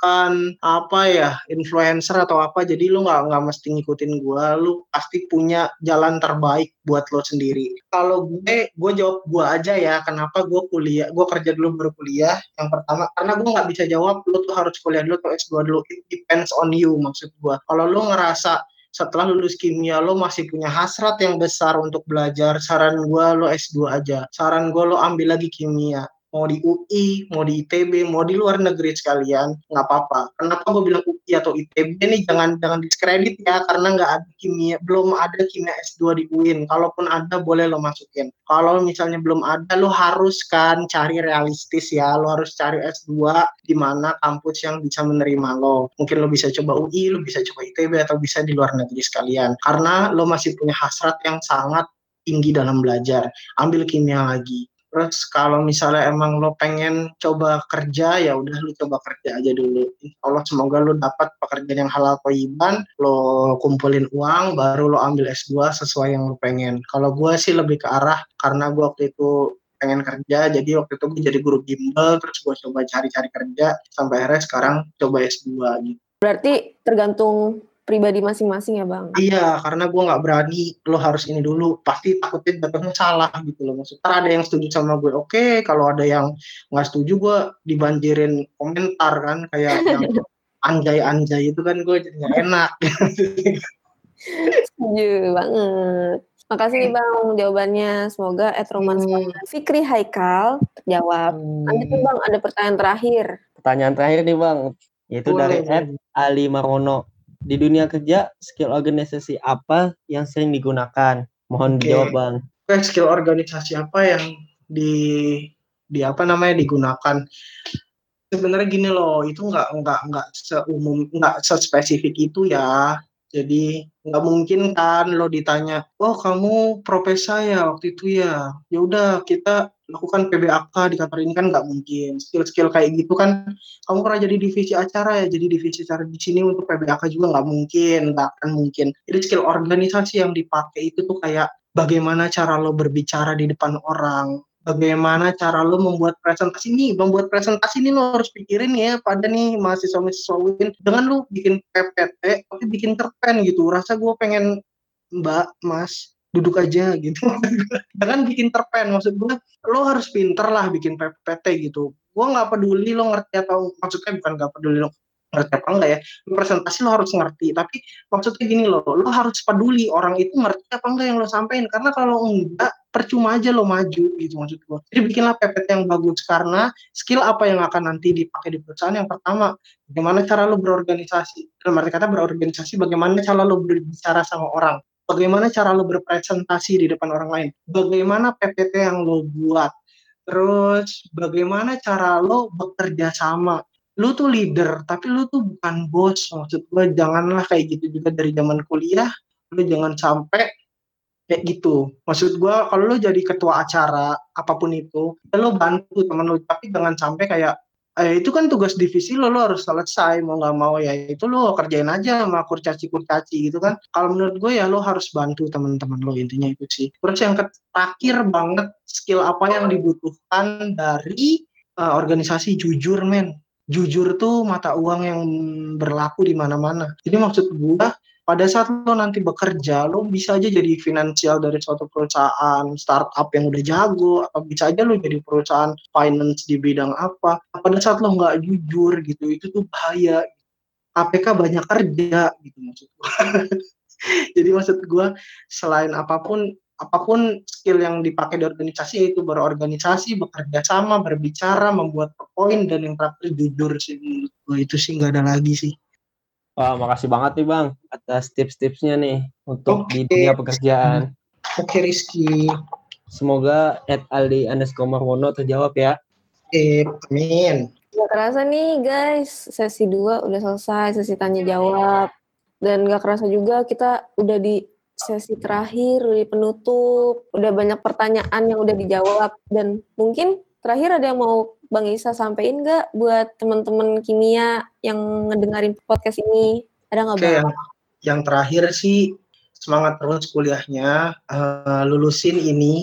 bukan apa ya influencer atau apa jadi lu nggak nggak mesti ngikutin gue lu pasti punya jalan terbaik buat lo sendiri. Kalau gue gue jawab gue aja ya kenapa gue kuliah gue kerja dulu baru kuliah? Yang pertama karena gue nggak bisa jawab lu tuh harus kuliah dulu atau S2 dulu it depends on you maksud gue kalau lu ngerasa setelah lulus kimia lo masih punya hasrat yang besar untuk belajar saran gue lo S2 aja saran gue lo ambil lagi kimia mau di UI, mau di ITB, mau di luar negeri sekalian, nggak apa-apa. Kenapa gue bilang UI atau ITB nih jangan jangan diskredit ya, karena nggak ada kimia, belum ada kimia S2 di UIN. Kalaupun ada boleh lo masukin. Kalau misalnya belum ada, lo harus kan cari realistis ya, lo harus cari S2 di mana kampus yang bisa menerima lo. Mungkin lo bisa coba UI, lo bisa coba ITB atau bisa di luar negeri sekalian. Karena lo masih punya hasrat yang sangat tinggi dalam belajar. Ambil kimia lagi Terus kalau misalnya emang lo pengen coba kerja ya udah lo coba kerja aja dulu. Allah semoga lo dapat pekerjaan yang halal toyiban, lo kumpulin uang, baru lo ambil S2 sesuai yang lo pengen. Kalau gue sih lebih ke arah karena gue waktu itu pengen kerja, jadi waktu itu gue jadi guru bimbel, terus gue coba cari-cari kerja, sampai akhirnya sekarang coba S2 gitu. Berarti tergantung pribadi masing-masing ya bang? Iya, karena gue nggak berani lo harus ini dulu, pasti takutnya jatuhnya salah gitu loh. Maksudnya ada yang setuju sama gue, oke. Okay. Kalau ada yang nggak setuju, gue dibanjirin komentar kan, kayak yang anjay-anjay itu kan gue jadi gak enak. setuju banget. Makasih nih Bang jawabannya. Semoga Ed Roman hmm. Fikri Haikal terjawab. Hmm. Lanjut nih Bang, ada pertanyaan terakhir. Pertanyaan terakhir nih Bang, yaitu Boleh. dari Ed Ali Marono di dunia kerja skill organisasi apa yang sering digunakan? Mohon okay. dijawab bang. Skill organisasi apa yang di di apa namanya digunakan? Sebenarnya gini loh, itu nggak nggak nggak seumum nggak sespesifik itu ya. Jadi nggak mungkin kan lo ditanya, oh kamu profesor ya waktu itu ya. Ya udah kita lakukan PBAK di kantor ini kan nggak mungkin. Skill-skill kayak gitu kan, kamu pernah jadi divisi acara ya, jadi divisi acara di sini untuk PBAK juga nggak mungkin, nggak akan mungkin. Jadi skill organisasi yang dipakai itu tuh kayak bagaimana cara lo berbicara di depan orang, bagaimana cara lo membuat presentasi ini membuat presentasi ini lo harus pikirin ya pada nih mahasiswa-mahasiswa UIN dengan lo bikin PPT tapi bikin cerpen gitu rasa gue pengen mbak mas duduk aja gitu. Jangan bikin terpen maksud gue lo harus pinter lah bikin PPT gitu. Gue nggak peduli lo ngerti atau maksudnya bukan nggak peduli lo ngerti apa enggak ya presentasi lo harus ngerti. Tapi maksudnya gini lo lo harus peduli orang itu ngerti apa enggak yang lo sampaikan. Karena kalau enggak percuma aja lo maju gitu maksud gue jadi bikinlah PPT yang bagus karena skill apa yang akan nanti dipakai di perusahaan. Yang pertama bagaimana cara lo berorganisasi? Dalam arti kata berorganisasi bagaimana cara lo berbicara sama orang bagaimana cara lo berpresentasi di depan orang lain? Bagaimana PPT yang lo buat? Terus bagaimana cara lo bekerja sama? Lu tuh leader tapi lu tuh bukan bos. Maksud gue janganlah kayak gitu juga dari zaman kuliah. Lu jangan sampai kayak gitu. Maksud gue kalau lu jadi ketua acara apa pun itu ya lu bantu temen lu tapi jangan sampai kayak eh, itu kan tugas divisi lo lo harus selesai mau nggak mau ya itu lo kerjain aja sama kurcaci kurcaci gitu kan. Kalau menurut gue ya lo harus bantu teman-teman lo intinya itu sih. Terus yang terakhir banget skill apa yang dibutuhkan dari uh, organisasi jujur men. Jujur tuh mata uang yang berlaku di mana-mana. Jadi maksud gua pada saat lo nanti bekerja, lo bisa aja jadi finansial dari suatu perusahaan startup yang udah jago, atau bisa aja lo jadi perusahaan finance di bidang apa. Pada saat lo nggak jujur gitu, itu tuh bahaya. KPK banyak kerja gitu maksud gua. jadi maksud gua selain apa pun apa pun skill yang dipakai di organisasi yaitu berorganisasi, bekerja sama, berbicara, membuat poin dan yang terakhir jujur sih itu sih nggak ada lagi sih. Wah, makasih banget nih Bang atas tips-tipsnya nih untuk okay. di dunia pekerjaan. Oke okay, Rizky. Semoga Ed Aldi underscore Marwono terjawab ya. Eh, amin. Gak kerasa nih guys, sesi 2 udah selesai, sesi tanya jawab. Dan gak kerasa juga kita udah di sesi terakhir, di penutup, udah banyak pertanyaan yang udah dijawab dan mungkin terakhir ada yang mau Bang Isa sampaikan nggak buat teman-teman kimia yang ngedengerin podcast ini? Ada nggak Bang? Yang, yang terakhir sih semangat terus kuliahnya, uh, lulusin ini.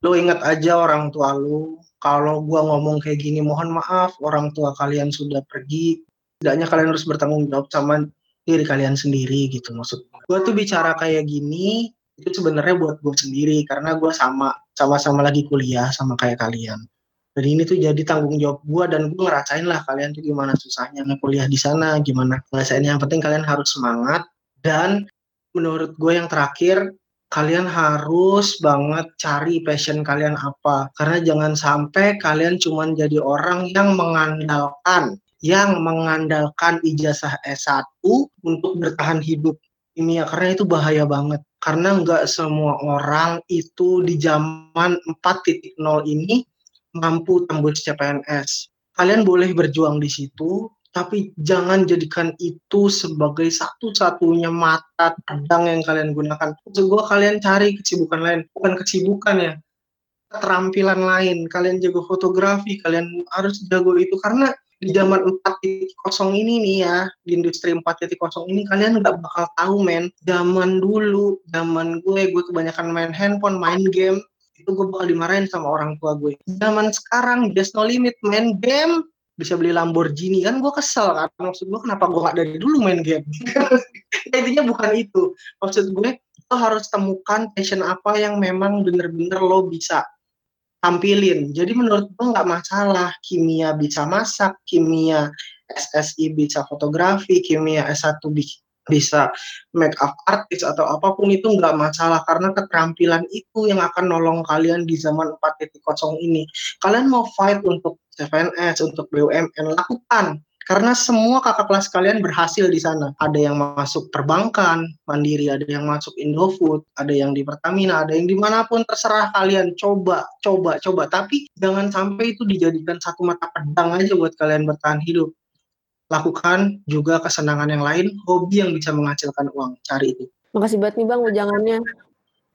Lo ingat aja orang tua lu. Kalau gua ngomong kayak gini, mohon maaf orang tua kalian sudah pergi. Tidaknya kalian harus bertanggung jawab sama diri kalian sendiri gitu maksud gue tuh bicara kayak gini itu sebenarnya buat gue sendiri karena gue sama sama-sama lagi kuliah sama kayak kalian dan ini tuh jadi tanggung jawab gue dan gue ngerasain lah kalian tuh gimana susahnya kuliah di sana gimana ngerasain. Yang penting kalian harus semangat dan menurut gue yang terakhir kalian harus banget cari passion kalian apa. Karena jangan sampai kalian cuma jadi orang yang mengandalkan yang mengandalkan ijazah S1 untuk bertahan hidup ini ya karena itu bahaya banget. Karena nggak semua orang itu di zaman 4.0 ini mampu tembus CPNS kalian boleh berjuang di situ tapi jangan jadikan itu sebagai satu-satunya mata pedang yang kalian gunakan. Maksud kalian cari kesibukan lain, bukan kesibukan ya, keterampilan lain. Kalian jago fotografi, kalian harus jago itu karena di zaman 4.0 ini nih ya, di industri 4.0 ini kalian nggak bakal tahu men. Zaman dulu, zaman gue, gue kebanyakan main handphone, main game, gue bakal dimarahin sama orang tua gue. Zaman sekarang, just no limit, main game, bisa beli Lamborghini kan gue kesel kan maksud gue kenapa gue gak dari dulu main game intinya bukan itu maksud gue lo harus temukan passion apa yang memang bener-bener lo bisa tampilin. Jadi menurut gue nggak masalah kimia bisa masak, kimia SSI bisa fotografi, kimia S1 bisa make up artist atau apa pun itu nggak masalah karena keterampilan itu yang akan nolong kalian di zaman 4.0 ini. Kalian mau fight untuk CPNS, untuk BUMN, lakukan karena semua kakak kelas kalian berhasil di sana. Ada yang masuk perbankan, mandiri, ada yang masuk Indofood, ada yang di Pertamina, ada yang di mana pun terserah kalian. Coba, coba, coba. Tapi jangan sampai itu dijadikan satu mata pedang aja buat kalian bertahan hidup. Lakukan juga kesenangan yang lain, hobi yang bisa menghasilkan uang. Cari itu. Makasih banget nih Bang ujangannya.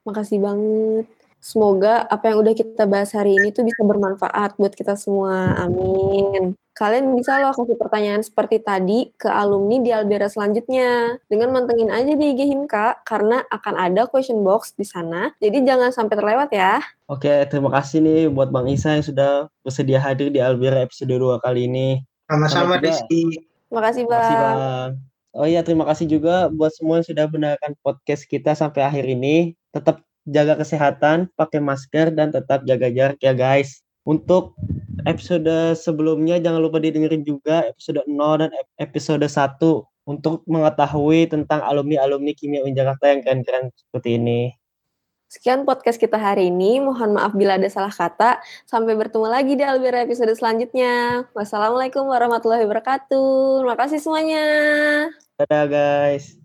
Makasih banget. Semoga apa yang udah kita bahas hari ini tuh bisa bermanfaat buat kita semua. Amin. Kalian bisa loh kasih pertanyaan seperti tadi ke alumni di Albera selanjutnya. Dengan mantengin aja di IG Himka, karena akan ada question box di sana. Jadi jangan sampai terlewat ya. Oke, terima kasih nih buat Bang Isa yang sudah bersedia hadir di Albera episode 2 kali ini. Sama-sama, Rizky. Makasih, Bang. Makasih, Bang. Oh iya, terima kasih juga buat semua yang sudah mendengarkan podcast kita sampai akhir ini. Tetap jaga kesehatan, pakai masker, dan tetap jaga jarak ya guys. Untuk episode sebelumnya jangan lupa didengerin juga episode 0 dan episode 1 untuk mengetahui tentang alumni-alumni Kimia UIN Jakarta yang keren-keren seperti ini. Sekian podcast kita hari ini. Mohon maaf bila ada salah kata. Sampai bertemu lagi di Albera episode selanjutnya. Wassalamualaikum warahmatullahi wabarakatuh. Terima kasih semuanya. Dadah guys.